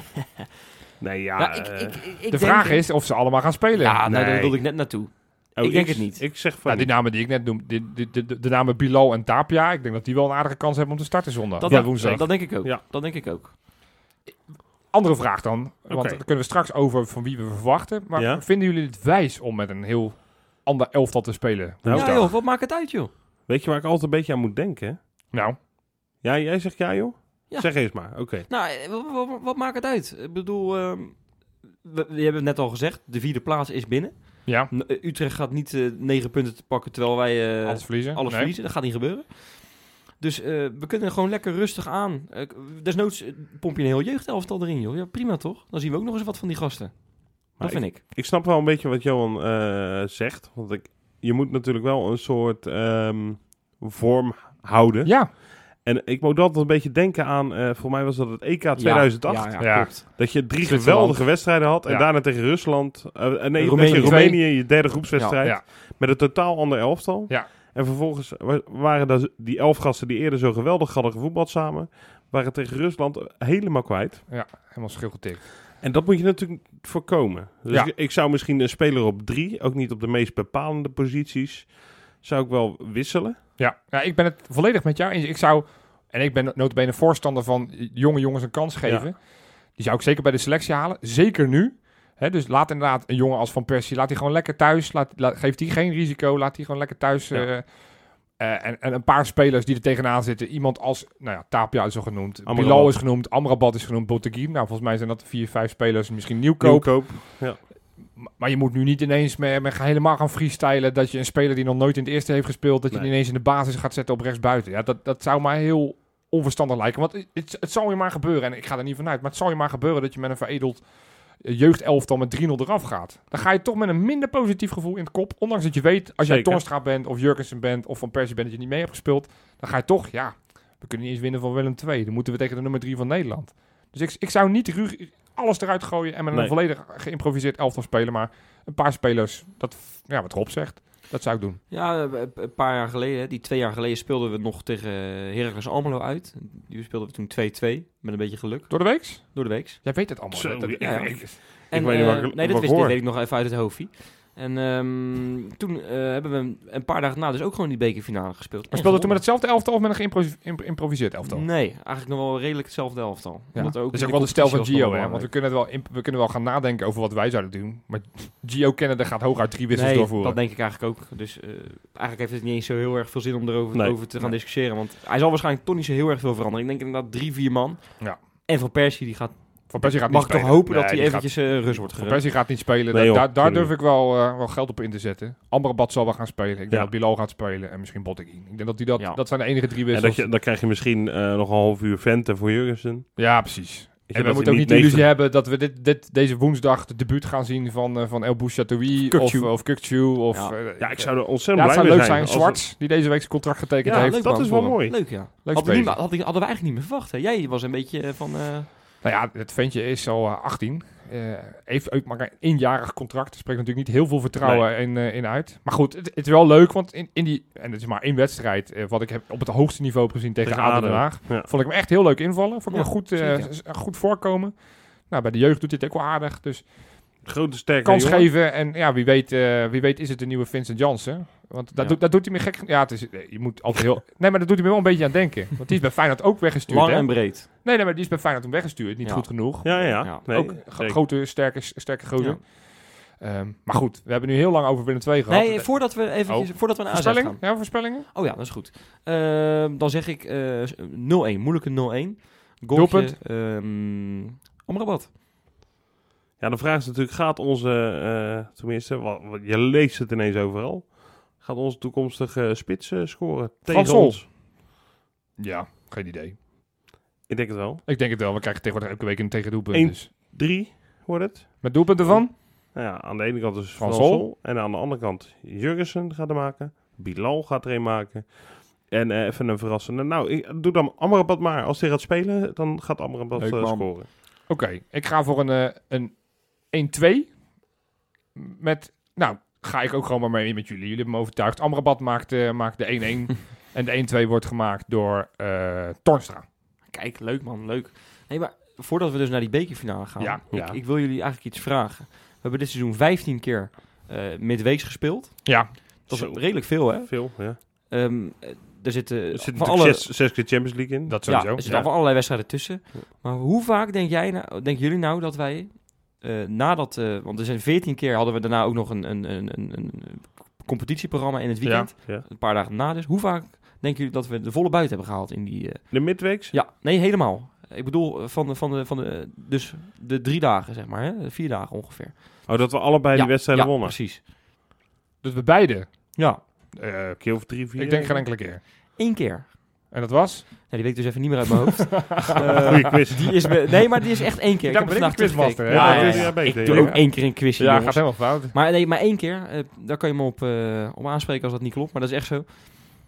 Speaker 1: nee, ja.
Speaker 2: Ik,
Speaker 1: eh,
Speaker 2: ik, ik, ik
Speaker 3: de vraag is of ze allemaal gaan spelen.
Speaker 2: Ja, nou, daar
Speaker 1: Nee.
Speaker 2: wilde ik net naartoe.
Speaker 1: oh,
Speaker 2: ik denk het niet.
Speaker 1: Ik zeg van
Speaker 3: Ja, die namen die ik net noem, die, die- de, de, de namen Bilal en Tapia, ik denk dat die wel een aardige kans hebben om te starten zondag.
Speaker 2: Dat,
Speaker 3: ja,
Speaker 2: denk-
Speaker 3: woensdag.
Speaker 2: dat denk ik ook.
Speaker 1: Ja.
Speaker 2: Dat denk ik ook.
Speaker 3: Andere vraag dan, want dan kunnen we straks over van wie we verwachten. Maar
Speaker 1: Ja.
Speaker 3: vinden jullie het wijs om met een heel ander elftal te spelen.
Speaker 1: Nou,
Speaker 2: ja joh, wat maakt het uit joh?
Speaker 1: Weet je waar ik altijd een beetje aan moet denken?
Speaker 3: Nou,
Speaker 1: Ja, jij zegt ja, joh?
Speaker 2: Ja.
Speaker 1: Zeg eens maar, oké.
Speaker 2: Nou, eh, wat, wat, wat maakt het uit? Ik bedoel, ehm, we, we hebben het net al gezegd, de vierde plaats is binnen.
Speaker 3: ja,
Speaker 2: eh, Utrecht gaat niet eh, negen punten te pakken terwijl wij
Speaker 3: alles verliezen.
Speaker 2: alles
Speaker 3: Nee.
Speaker 2: verliezen. Dat gaat niet gebeuren. Dus we kunnen gewoon lekker rustig aan. Desnoods pomp je een heel jeugdelftal erin, joh. Ja, prima toch? Dan zien we ook nog eens wat van die gasten.
Speaker 1: Maar
Speaker 2: dat vind ik.
Speaker 1: Ik snap wel een beetje wat Johan zegt. Want ik, je moet natuurlijk wel een soort ehm, vorm houden.
Speaker 3: Ja,
Speaker 1: En ik moet altijd een beetje denken aan, eh voor mij was dat het EK 2008.
Speaker 2: Ja, ja,
Speaker 3: Ja.
Speaker 2: klopt.
Speaker 1: Dat je drie geweldige wedstrijden had. En
Speaker 3: Ja.
Speaker 1: daarna tegen Rusland. eh, eh, nee,
Speaker 2: Roemenië.
Speaker 1: tegen Roemenië je derde groepswedstrijd.
Speaker 3: ja.
Speaker 1: Met een totaal ander elftal.
Speaker 3: Ja.
Speaker 1: En vervolgens wa- waren dat die elf gasten die eerder zo geweldig hadden gevoetbald samen. Waren tegen Rusland helemaal kwijt.
Speaker 3: helemaal schil getikt.
Speaker 1: En dat moet je natuurlijk voorkomen. Dus
Speaker 3: Ja.
Speaker 1: ik, ik zou misschien een speler op drie, ook niet op de meest bepalende posities, zou ik wel wisselen.
Speaker 3: Ja, ja, ik ben het volledig met jou eens. Ik zou, en ik ben notabene voorstander van jonge jongens een kans geven. Die zou ik zeker bij de selectie halen. Zeker nu. Hè, dus laat inderdaad een jongen als Van Persie, laat hij gewoon lekker thuis. Laat, laat, geeft hij geen risico, laat hij gewoon lekker thuis.
Speaker 1: Ja.
Speaker 3: eh, eh, en, en een paar spelers die er tegenaan zitten. Iemand als, nou ja, Tapia is al genoemd.
Speaker 1: Amrabat.
Speaker 3: Bilal is genoemd. Amrabat is genoemd. Boteguin. Nou, volgens mij zijn dat vier, vijf spelers. Misschien nieuwkoop.
Speaker 1: Nieuwkoop.
Speaker 3: M- Maar je moet nu niet ineens met, met helemaal gaan freestylen dat je een speler die nog nooit in het eerste heeft gespeeld, dat je
Speaker 1: Nee.
Speaker 3: die ineens in de basis gaat zetten op rechtsbuiten. Ja, dat, dat zou mij heel onverstandig lijken. Want het, het zal je maar gebeuren, en ik ga er niet vanuit, maar het zal je maar gebeuren dat je met een veredeld eh, jeugdelftal met 3-0 eraf gaat. Dan ga je toch met een minder positief gevoel in het kop. Ondanks dat je weet, als jij. Torstra bent of Jurgensen bent of Van Persie bent dat je niet mee hebt gespeeld, dan ga je toch, ja, we kunnen niet eens winnen van Willem II. Dan moeten we tegen de nummer 3 van Nederland. Dus ik, ik zou niet alles eruit gooien en met een
Speaker 1: Nee.
Speaker 3: volledig geïmproviseerd elftal spelen, maar een paar spelers, dat, ja, wat Rob zegt, dat zou ik doen.
Speaker 2: Ja, eh, een paar jaar geleden, die twee jaar geleden speelden we nog tegen Heracles Almelo uit. Die speelden we toen 2-2, met een beetje geluk,
Speaker 3: Door de weeks?
Speaker 2: door de weeks.
Speaker 3: Jij weet het allemaal.
Speaker 1: Zo,
Speaker 3: Dat- dat-
Speaker 2: ja, ja.
Speaker 3: ik-
Speaker 2: En,
Speaker 1: weet niet wat
Speaker 2: eh,
Speaker 1: ik-
Speaker 2: nee, dat,
Speaker 1: ik
Speaker 2: wist, dit weet ik nog even uit het hoofdje. En ehm, toen eh, hebben we een- paar dagen na dus ook gewoon die bekerfinale gespeeld.
Speaker 3: Maar speelde toen met hetzelfde elftal of met een geïmproviseerd elftal?
Speaker 2: Nee, eigenlijk nog wel redelijk hetzelfde elftal.
Speaker 3: Ja.
Speaker 2: Omdat
Speaker 3: Dat
Speaker 2: ook
Speaker 3: is
Speaker 2: in
Speaker 3: ook wel de stijl van Gio, hè? Want we kunnen, het wel we kunnen wel gaan nadenken over wat wij zouden doen. Maar Gio kennen, gaat hooguit drie wissels
Speaker 2: nee,
Speaker 3: doorvoeren.
Speaker 2: dat denk ik eigenlijk ook. Dus eh, eigenlijk heeft het niet eens zo heel erg veel zin om erover
Speaker 1: Nee.
Speaker 2: over te gaan
Speaker 3: Nee.
Speaker 2: discussiëren. Want hij zal waarschijnlijk toch niet zo heel erg veel veranderen. Ik denk inderdaad drie, vier man.
Speaker 3: Ja.
Speaker 2: En Van Persie, die gaat,
Speaker 3: Van Persie gaat
Speaker 2: mag
Speaker 3: niet
Speaker 2: ik toch
Speaker 3: spelen.
Speaker 2: hopen dat hij eventjes eh, rust wordt
Speaker 3: Van. Persie gaat niet spelen.
Speaker 1: Nee,
Speaker 3: Da-
Speaker 1: joh,
Speaker 3: daar daar durf ik wel, eh, wel geld op in te zetten. Amrabat zal wel gaan spelen. Ik denk
Speaker 1: Ja.
Speaker 3: dat Bilal gaat spelen en misschien Botteguin. Ik denk dat die dat,
Speaker 2: Ja.
Speaker 3: dat zijn de enige drie
Speaker 1: En
Speaker 3: wissels.
Speaker 1: dat je, dan krijg je misschien eh, nog een half uur venten voor Jurgensen.
Speaker 3: Ja, precies.
Speaker 1: Weet je,
Speaker 3: En we
Speaker 1: dat
Speaker 3: moeten ook
Speaker 1: hij
Speaker 3: niet de illusie
Speaker 1: 90
Speaker 3: hebben dat we dit, dit, deze woensdag het debuut gaan zien van, eh, van El Bouchatoui of,
Speaker 2: Kukçu.
Speaker 3: of Kukçu. Of,
Speaker 2: Ja.
Speaker 3: eh,
Speaker 1: Ja, ik
Speaker 3: eh,
Speaker 1: zou er
Speaker 3: ja,
Speaker 1: ontzettend
Speaker 3: het zou
Speaker 1: blij
Speaker 3: leuk
Speaker 1: mee
Speaker 3: zijn.
Speaker 1: Als-
Speaker 3: Zwarts, die deze week zijn contract getekend
Speaker 1: Ja,
Speaker 3: heeft.
Speaker 2: leuk,
Speaker 1: dat is wel mooi.
Speaker 2: Leuk, ja.
Speaker 3: Leuk
Speaker 2: Hadden we, niet,
Speaker 3: speler.
Speaker 2: had ik- hadden we eigenlijk niet meer verwacht. Hè? Jij was een beetje eh, van... eh,
Speaker 3: Nou ja, het ventje is al eh, 18. Eh, heeft ook maar een eenjarig contract. Er spreekt natuurlijk niet heel veel vertrouwen in, eh, in uit. Maar goed, het, het is wel leuk, want in, in die... En het is maar één wedstrijd, eh, wat ik heb op het hoogste niveau heb gezien tegen,
Speaker 1: Tegen
Speaker 3: ADO
Speaker 1: ADO.
Speaker 3: Den Haag.
Speaker 1: Ja.
Speaker 3: Vond ik hem echt heel leuk invallen. Vond ik
Speaker 2: Ja,
Speaker 3: hem goed, eh, goed voorkomen. Nou, bij de jeugd doet hij het ook wel aardig. Dus
Speaker 1: Grote sterke
Speaker 3: kans
Speaker 1: jongen.
Speaker 3: geven. En ja, wie weet, wie weet is het de nieuwe Vincent Janssen. Want dat,
Speaker 2: Ja.
Speaker 3: doet, dat doet hij me gek. Ja, het is, je moet altijd heel... Nee, maar dat doet hij me wel een beetje aan denken. Want die is bij Feyenoord ook weggestuurd,
Speaker 2: lang
Speaker 3: hè?
Speaker 2: en breed.
Speaker 3: Nee, nee, maar die is bij Feyenoord toen weggestuurd. Niet
Speaker 2: Ja.
Speaker 3: goed genoeg.
Speaker 1: Ja, ja.
Speaker 2: Ja.
Speaker 1: Nee,
Speaker 3: ook
Speaker 1: zeker.
Speaker 3: grote, sterke, sterke gozer.
Speaker 2: Ja.
Speaker 3: Ehm, maar goed, we hebben nu heel lang over Willem II gehad.
Speaker 2: Nee, voordat we even voordat we naar AZ
Speaker 3: voorspelling?
Speaker 2: gaan.
Speaker 3: Ja, voorspellingen?
Speaker 2: Oh ja, dat is goed. Ehm, dan zeg ik eh 0-1. Moeilijke 0-1.
Speaker 3: Doelpunt?
Speaker 2: Ehm Amrabat.
Speaker 1: Ja, de vraag is natuurlijk, gaat onze, eh, tenminste, wat, wat- je leest het ineens overal, gaat onze toekomstige spits eh, scoren tegen ons?
Speaker 3: Ja, geen idee.
Speaker 1: Ik denk het wel.
Speaker 3: Ik denk het wel. We krijgen tegenwoordig elke week een tegendoelpunt.
Speaker 1: Eén.
Speaker 3: Dus.
Speaker 1: Drie wordt het.
Speaker 3: Met doelpunten van?
Speaker 1: Nou ja, aan de ene kant is
Speaker 3: Van Sol.
Speaker 1: En aan de andere kant Jurgensen gaat er maken. Bilal gaat er een maken. En eh, even een verrassende. Nou, ik, doe dan Amrabat maar. Als hij gaat spelen, dan gaat Amrabat
Speaker 2: Leuk,
Speaker 1: eh, scoren.
Speaker 3: Oké, ik ga voor een, een 1-2. Met, nou, ga ik ook gewoon maar mee met jullie. Jullie hebben me overtuigd. Amrabat maakt, maakt de 1-1. en de 1-2 wordt gemaakt door eh Tornstra.
Speaker 2: Kijk, leuk man, leuk. Nee, maar voordat we dus naar die bekerfinale gaan.
Speaker 3: Ja,
Speaker 2: ik,
Speaker 1: ja.
Speaker 2: ik wil jullie eigenlijk iets vragen. We hebben dit seizoen 15 keer eh midweeks gespeeld.
Speaker 3: Ja,
Speaker 2: Dat is
Speaker 1: Zo.
Speaker 2: redelijk veel, hè?
Speaker 1: Veel, ja.
Speaker 2: Ehm, eh, er zitten
Speaker 1: Er zitten
Speaker 2: van alle...
Speaker 1: zes, zes keer Champions League in.
Speaker 3: dat
Speaker 2: Ja,
Speaker 3: sowieso.
Speaker 2: er zitten van allerlei wedstrijden tussen. Maar hoe vaak denk jij nou, denken jullie nou dat wij eh, nadat, eh, want er zijn 14 keer hadden we daarna ook nog een, een, een, een, competitieprogramma in het weekend.
Speaker 1: Ja.
Speaker 2: Een paar dagen na dus. Hoe vaak denken jullie dat we de volle buiten hebben gehaald in die... eh,
Speaker 1: De midweeks?
Speaker 2: Ja, nee, helemaal. Ik bedoel, van de, van de, van de, dus de drie dagen, zeg maar, hè? De vier dagen ongeveer.
Speaker 1: Oh, dat we allebei
Speaker 2: ja,
Speaker 1: die wedstrijden
Speaker 2: ja,
Speaker 1: wonnen.
Speaker 2: precies.
Speaker 3: Dus we beide.
Speaker 2: Ja,
Speaker 3: Eh,
Speaker 1: Een keer of drie, vier.
Speaker 3: ik denk geen enkele keer.
Speaker 2: één keer.
Speaker 3: En dat was?
Speaker 2: Ja, die weet ik dus even niet meer uit mijn hoofd. Eh,
Speaker 1: Goeie quiz.
Speaker 2: die is nee, maar die is echt één keer.
Speaker 3: Ja,
Speaker 2: ik heb
Speaker 3: ben ik de quizmaster?
Speaker 2: Ja,
Speaker 1: Ja,
Speaker 2: ja,
Speaker 1: ja,
Speaker 2: ja.
Speaker 1: beter,
Speaker 2: Ik doe
Speaker 1: ja.
Speaker 2: ook één keer een quizje,
Speaker 3: Ja,
Speaker 2: jongens.
Speaker 3: gaat helemaal fout.
Speaker 2: Maar nee, maar één keer. eh, daar kan je me op, eh, op aanspreken als dat niet klopt. Maar dat is echt zo.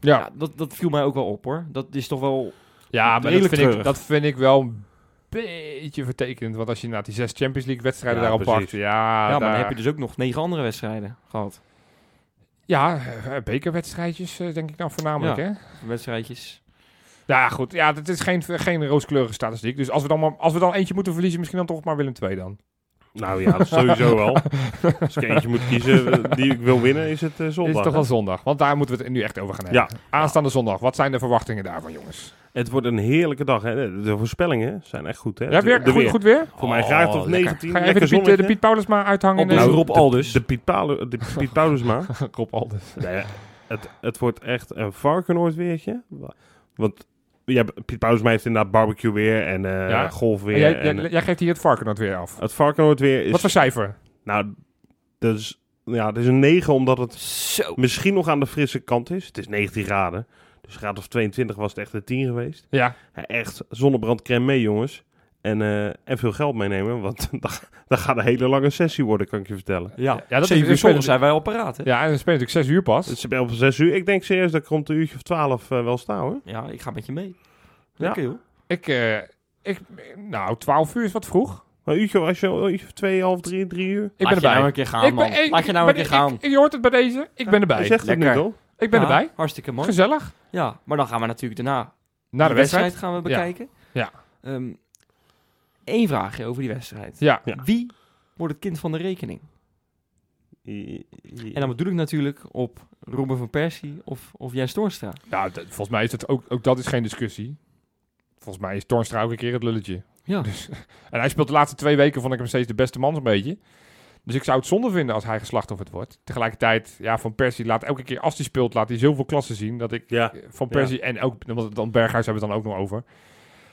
Speaker 3: Ja,
Speaker 2: Ja, dat, dat viel mij ook wel op, hoor. Dat is toch wel...
Speaker 3: ja maar dat vind, ik, dat vind ik wel een beetje vertekend. Want als je na die zes Champions League wedstrijden
Speaker 1: Ja,
Speaker 3: daarop pakt. Ja,
Speaker 2: ja, maar dan heb je dus ook nog negen andere wedstrijden gehad.
Speaker 3: Ja, bekerwedstrijdjes denk ik dan voornamelijk,
Speaker 2: Ja.
Speaker 3: hè?
Speaker 2: Wedstrijdjes.
Speaker 3: Ja, goed. Ja, het is geen, geen rooskleurige statistiek. Dus als we, dan maar, als we dan eentje moeten verliezen, misschien dan toch maar Willem II dan.
Speaker 1: Nou ja, dat sowieso wel. Als ik eentje moet kiezen eh, die ik wil winnen, is het eh, zondag.
Speaker 3: is toch
Speaker 1: hè?
Speaker 3: wel zondag. Want daar moeten we het nu echt over gaan hebben.
Speaker 1: Ja.
Speaker 3: Aanstaande zondag. Wat zijn de verwachtingen daarvan, jongens?
Speaker 1: Het wordt een heerlijke dag. Hè? De, de voorspellingen zijn echt goed. Hè?
Speaker 3: Ja, weer,
Speaker 1: de
Speaker 3: goed, goed weer?
Speaker 1: Voor mij graag
Speaker 2: Oh,
Speaker 1: tot
Speaker 2: lekker.
Speaker 1: 19.
Speaker 3: Ga je even de Piet, de. Piet Paulus maar uithangen?
Speaker 2: Op
Speaker 3: in,
Speaker 2: de
Speaker 3: eh,
Speaker 2: Rob Aldus.
Speaker 1: De Piet, Paulu, de Piet Paulusma.
Speaker 3: Rob Aldus.
Speaker 1: nee, het, het wordt echt een varkenoord weertje. Want ja, Piet Paulusma heeft inderdaad barbecue weer en eh
Speaker 3: Ja.
Speaker 1: golf weer.
Speaker 3: jij,
Speaker 1: en,
Speaker 3: jij, jij geeft hier het varkenoord weer af.
Speaker 1: het varkenoord weer is...
Speaker 3: Wat voor cijfer?
Speaker 1: Nou, dat is, ja, dat is een 9 omdat het
Speaker 2: Zo.
Speaker 1: misschien nog aan de frisse kant is. Het is 19 graden. Dus graad of 22 was het echt een 10 geweest.
Speaker 3: Ja.
Speaker 1: Ja, echt zonnebrandcrème mee, jongens. En, eh, en veel geld meenemen, want dan, dan gaat een hele lange sessie worden, kan ik je vertellen.
Speaker 2: Ja,
Speaker 3: Ja, dat is-
Speaker 2: Zeven uur zijn wij al paraat, hè?
Speaker 3: Ja, en dan speel je natuurlijk 6 uur pas.
Speaker 1: Het is op 6 uur. Ik denk serieus dat ik rond een uurtje of 12 eh, wel sta, hoor.
Speaker 2: Ja, ik ga met je mee.
Speaker 1: Ja.
Speaker 2: Lekker, joh.
Speaker 3: Ik, eh, ik, nou, 12 uur is wat vroeg.
Speaker 1: Maar een uurtje, als je een uurtje of 2, half 3, 3 uur.
Speaker 3: Ik
Speaker 2: Laat
Speaker 3: ben
Speaker 2: je
Speaker 3: erbij.
Speaker 2: nou een keer gaan,
Speaker 3: ik
Speaker 2: man.
Speaker 3: ik
Speaker 2: Laat je nou een keer gaan.
Speaker 3: Ik, je hoort het bij deze. Ik ben
Speaker 1: Je
Speaker 3: erbij.
Speaker 1: zegt het nu
Speaker 2: Lekker.
Speaker 1: toch?
Speaker 3: Ik ben
Speaker 2: Ja,
Speaker 3: erbij.
Speaker 2: Hartstikke mooi.
Speaker 3: Gezellig.
Speaker 2: Ja, maar dan gaan we natuurlijk daarna
Speaker 3: Na de
Speaker 2: de
Speaker 3: wedstrijd.
Speaker 2: wedstrijd gaan we bekijken.
Speaker 3: Ja.
Speaker 2: Ehm, Eén vraagje over die wedstrijd.
Speaker 3: Ja.
Speaker 1: Ja.
Speaker 2: Wie wordt het kind van de rekening? En dan bedoel ik natuurlijk op Robin van Persie of, of Jens Toornstra.
Speaker 3: Ja, volgens mij is dat ook, ook dat is geen discussie. Volgens mij is Tornstra ook een keer het lulletje.
Speaker 2: Ja.
Speaker 3: Dus, en hij speelt de laatste twee weken, vond ik hem steeds de beste man zo'n beetje. Dus ik zou het zonde vinden als hij geslachtofferd wordt. Tegelijkertijd, ja, Van Persie laat elke keer als hij speelt, laat hij zoveel klassen zien. Dat ik
Speaker 1: Ja,
Speaker 3: eh, Van Persie en ook, want dan Berghuis hebben we het dan ook nog over.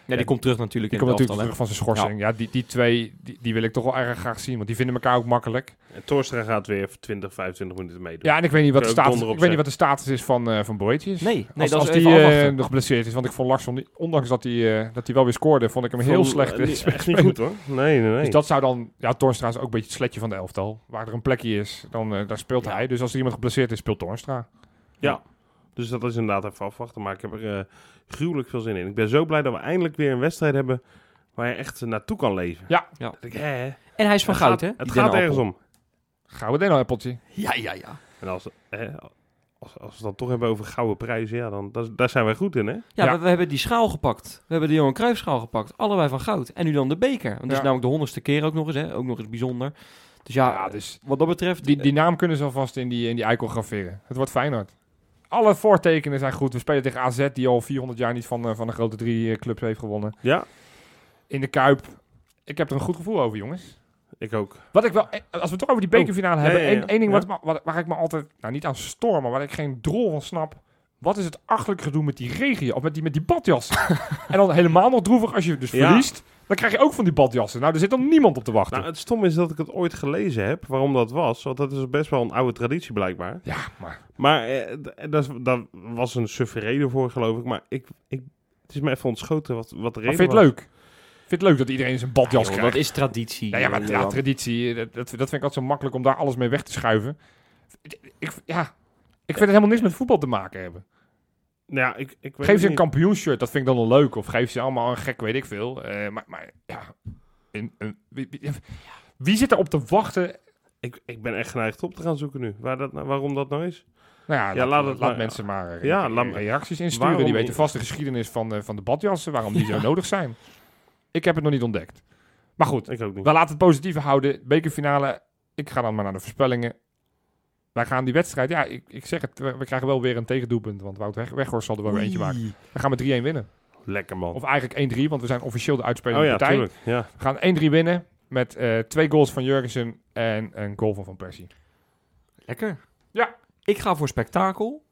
Speaker 2: Ja, die komt terug natuurlijk
Speaker 3: Die
Speaker 2: in
Speaker 3: komt natuurlijk
Speaker 2: elftal,
Speaker 3: terug van zijn schorsing. Ja, die, die twee, die, die wil ik toch wel erg graag zien. Want die vinden elkaar ook makkelijk.
Speaker 1: en Torstra gaat weer voor 20, 25 minuten meedoen.
Speaker 3: Ja, en ik weet niet wat, de status, ik weet niet wat de status is van, eh van Boetjes.
Speaker 2: Nee, nee
Speaker 3: als,
Speaker 2: dat
Speaker 3: als
Speaker 2: is
Speaker 3: die
Speaker 2: even
Speaker 3: eh, nog geblesseerd is. Want ik vond Larsson, ondanks dat hij, eh, dat hij wel weer scoorde, vond ik hem heel slecht.
Speaker 1: niet- echt niet goed hoor. Nee, nee, nee.
Speaker 3: Dus dat zou dan... Ja, Toornstra is ook een beetje het sletje van de elftal. Waar er een plekje is, dan daar speelt
Speaker 2: Ja.
Speaker 3: hij. Dus als er iemand geblesseerd is, speelt Toornstra.
Speaker 1: Ja, dus dat is inderdaad even afwachten. Maar ik heb er eh, gruwelijk veel zin in. Ik ben zo blij dat we eindelijk weer een wedstrijd hebben waar je echt eh, naartoe kan leven.
Speaker 3: Ja.
Speaker 2: Ja.
Speaker 1: Dat ik, hè,
Speaker 2: En hij is van
Speaker 1: het
Speaker 2: goud,
Speaker 1: gaat,
Speaker 2: hè?
Speaker 1: Het gaat ergens om.
Speaker 3: Gaan we dit nou, appeltje?
Speaker 2: Ja, ja, ja.
Speaker 1: En als, hè, als, als we het dan toch hebben over gouden prijzen, ja, dan dat, daar zijn wij goed in, hè?
Speaker 2: Ja,
Speaker 3: Ja.
Speaker 2: We, we hebben die schaal gepakt. We hebben de Johan Cruijff schaal gepakt. Allebei van goud. En nu dan de beker. Want dat
Speaker 3: Ja.
Speaker 2: is namelijk de honderdste keer ook nog eens, hè? Ook nog eens bijzonder. Dus ja,
Speaker 3: Ja, dus
Speaker 2: wat dat betreft...
Speaker 3: die, die naam kunnen ze alvast in die, in die eikel graveren. Het wordt Feyenoord. Alle voortekenen zijn goed. We spelen tegen AZ, die al 400 jaar niet van, eh, van de grote drie eh, clubs heeft gewonnen.
Speaker 1: Ja,
Speaker 3: In de Kuip. Ik heb er een goed gevoel over, jongens.
Speaker 1: ik ook.
Speaker 3: Wat ik wel, eh, als we het toch over die bekerfinale
Speaker 1: ja,
Speaker 3: hebben,
Speaker 1: ja,
Speaker 3: één
Speaker 1: ja.
Speaker 3: ding wat, wat, waar ik me altijd, nou niet aan stoor, maar waar ik geen drol van snap. Wat is het achterlijk gedoe met die regie, of met die, met die badjassen? en dan helemaal nog droevig als je dus
Speaker 1: Ja.
Speaker 3: verliest, dan krijg je ook van die badjassen. Nou, er zit dan niemand op te wachten.
Speaker 1: Nou, het stom is dat ik het ooit gelezen heb, waarom dat was. Want dat is best wel een oude traditie blijkbaar.
Speaker 3: ja, maar
Speaker 1: Maar eh, d- dat, was een suffe reden voor, geloof ik. Maar ik, ik, het is me even ontschoten wat, wat de
Speaker 3: maar
Speaker 1: reden
Speaker 3: vind je het
Speaker 1: was.
Speaker 3: leuk? Vind je het leuk dat iedereen zijn badjas
Speaker 2: joh,
Speaker 3: krijgt?
Speaker 2: dat is traditie.
Speaker 3: Ja, ja, maar
Speaker 2: eh,
Speaker 3: ja, traditie, dat, dat, vind ik altijd zo makkelijk om daar alles mee weg te schuiven. Ik, ja, vind het helemaal niks met voetbal te maken hebben.
Speaker 1: Nou ja, ik, ik weet
Speaker 3: Geef ze een
Speaker 1: niet.
Speaker 3: kampioenshirt, dat vind ik dan wel leuk. Of geef ze allemaal een gek, weet ik veel. Eh, maar, maar ja, in, wie, wie- wie zit er op te wachten?
Speaker 1: Ik, ik ben echt geneigd op te gaan zoeken nu. Waar dat, nou- waarom dat nou is.
Speaker 3: Nou ja,
Speaker 1: Ja,
Speaker 3: laat,
Speaker 1: laat
Speaker 3: laat,
Speaker 1: het maar-
Speaker 3: mensen maar eh,
Speaker 1: Ja,
Speaker 3: re-
Speaker 1: laat-
Speaker 3: reacties insturen.
Speaker 1: waarom
Speaker 3: Die weten vast de geschiedenis van, eh, van de badjassen, waarom die zo nodig zijn. Ik heb het nog niet ontdekt. Maar goed,
Speaker 1: Ik ook niet.
Speaker 3: we laten het positieve houden. Bekerfinale, ik ga dan maar naar de voorspellingen. Wij gaan die wedstrijd, ja, ik, ik zeg het, we, we krijgen wel weer een tegendoelpunt. Want Wout Weg, Weghorst zal er wel weer eentje maken. We gaan met 3-1 winnen.
Speaker 1: Lekker man.
Speaker 3: Of eigenlijk 1-3, want we zijn officieel de uitspelende
Speaker 1: oh ja,
Speaker 3: partij.
Speaker 1: tuurlijk. Ja.
Speaker 3: We gaan 1-3 winnen met eh, twee goals van Jurgensen en een goal van Van Persie.
Speaker 2: Lekker. Ik ga voor spektakel.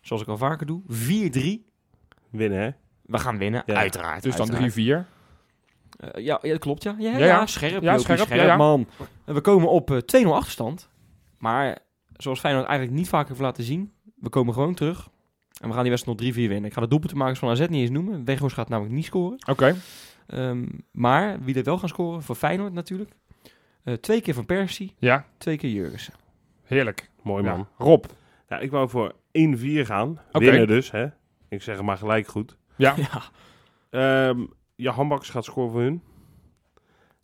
Speaker 2: Zoals ik al vaker doe. 4-3.
Speaker 1: Winnen, hè?
Speaker 2: We gaan winnen,
Speaker 1: Ja.
Speaker 2: uiteraard.
Speaker 1: Dus
Speaker 3: dan
Speaker 2: uiteraard.
Speaker 3: 3-4.
Speaker 2: Eh, ja, ja, dat klopt, ja. Ja, ja,
Speaker 3: Ja, ja.
Speaker 2: scherp.
Speaker 3: Ja,
Speaker 2: Jopie,
Speaker 3: scherp, ja, ja.
Speaker 2: man. En we komen op eh, 2-0 achterstand. Maar zoals Feyenoord eigenlijk niet vaak heeft laten zien, we komen gewoon terug. En we gaan die wedstrijd nog 3-4 winnen. Ik ga de doelpuntenmakers van AZ niet eens noemen. Weghorst gaat namelijk niet scoren.
Speaker 3: Oké.
Speaker 2: Ehm, maar wie er wel gaan scoren, voor Feyenoord natuurlijk. Eh, twee keer Van Persie,
Speaker 3: Ja,
Speaker 2: twee keer Jurgensen.
Speaker 3: heerlijk.
Speaker 1: Mooi, man.
Speaker 3: Ja. Rob.
Speaker 1: Ja, ik wou voor 1-4 gaan.
Speaker 3: Oké.
Speaker 1: Winnen dus, hè? Ik zeg het maar gelijk goed.
Speaker 3: Ja.
Speaker 2: Ja.
Speaker 1: Ehm ja, Hambaks gaat scoren voor hun.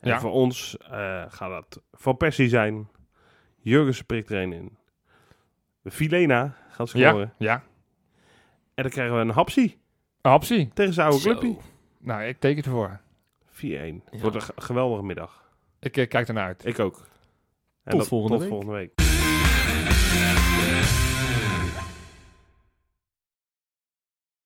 Speaker 1: En
Speaker 3: Ja.
Speaker 1: voor ons eh, gaat dat Van Persie zijn. Jurgensen prikt er een in. Filena gaat scoren.
Speaker 3: Ja. Ja.
Speaker 1: En dan krijgen we een hapsie
Speaker 3: Hapsie.
Speaker 1: tegen zijn oude clubje.
Speaker 3: Nou, ik teken ervoor.
Speaker 1: 4-1. Het
Speaker 2: Ja.
Speaker 1: wordt een ge- geweldige middag.
Speaker 3: Ik eh, kijk ernaar uit.
Speaker 1: Ik ook. En
Speaker 2: Tot
Speaker 1: dat-
Speaker 2: volgende
Speaker 1: tot
Speaker 2: week.
Speaker 1: volgende week.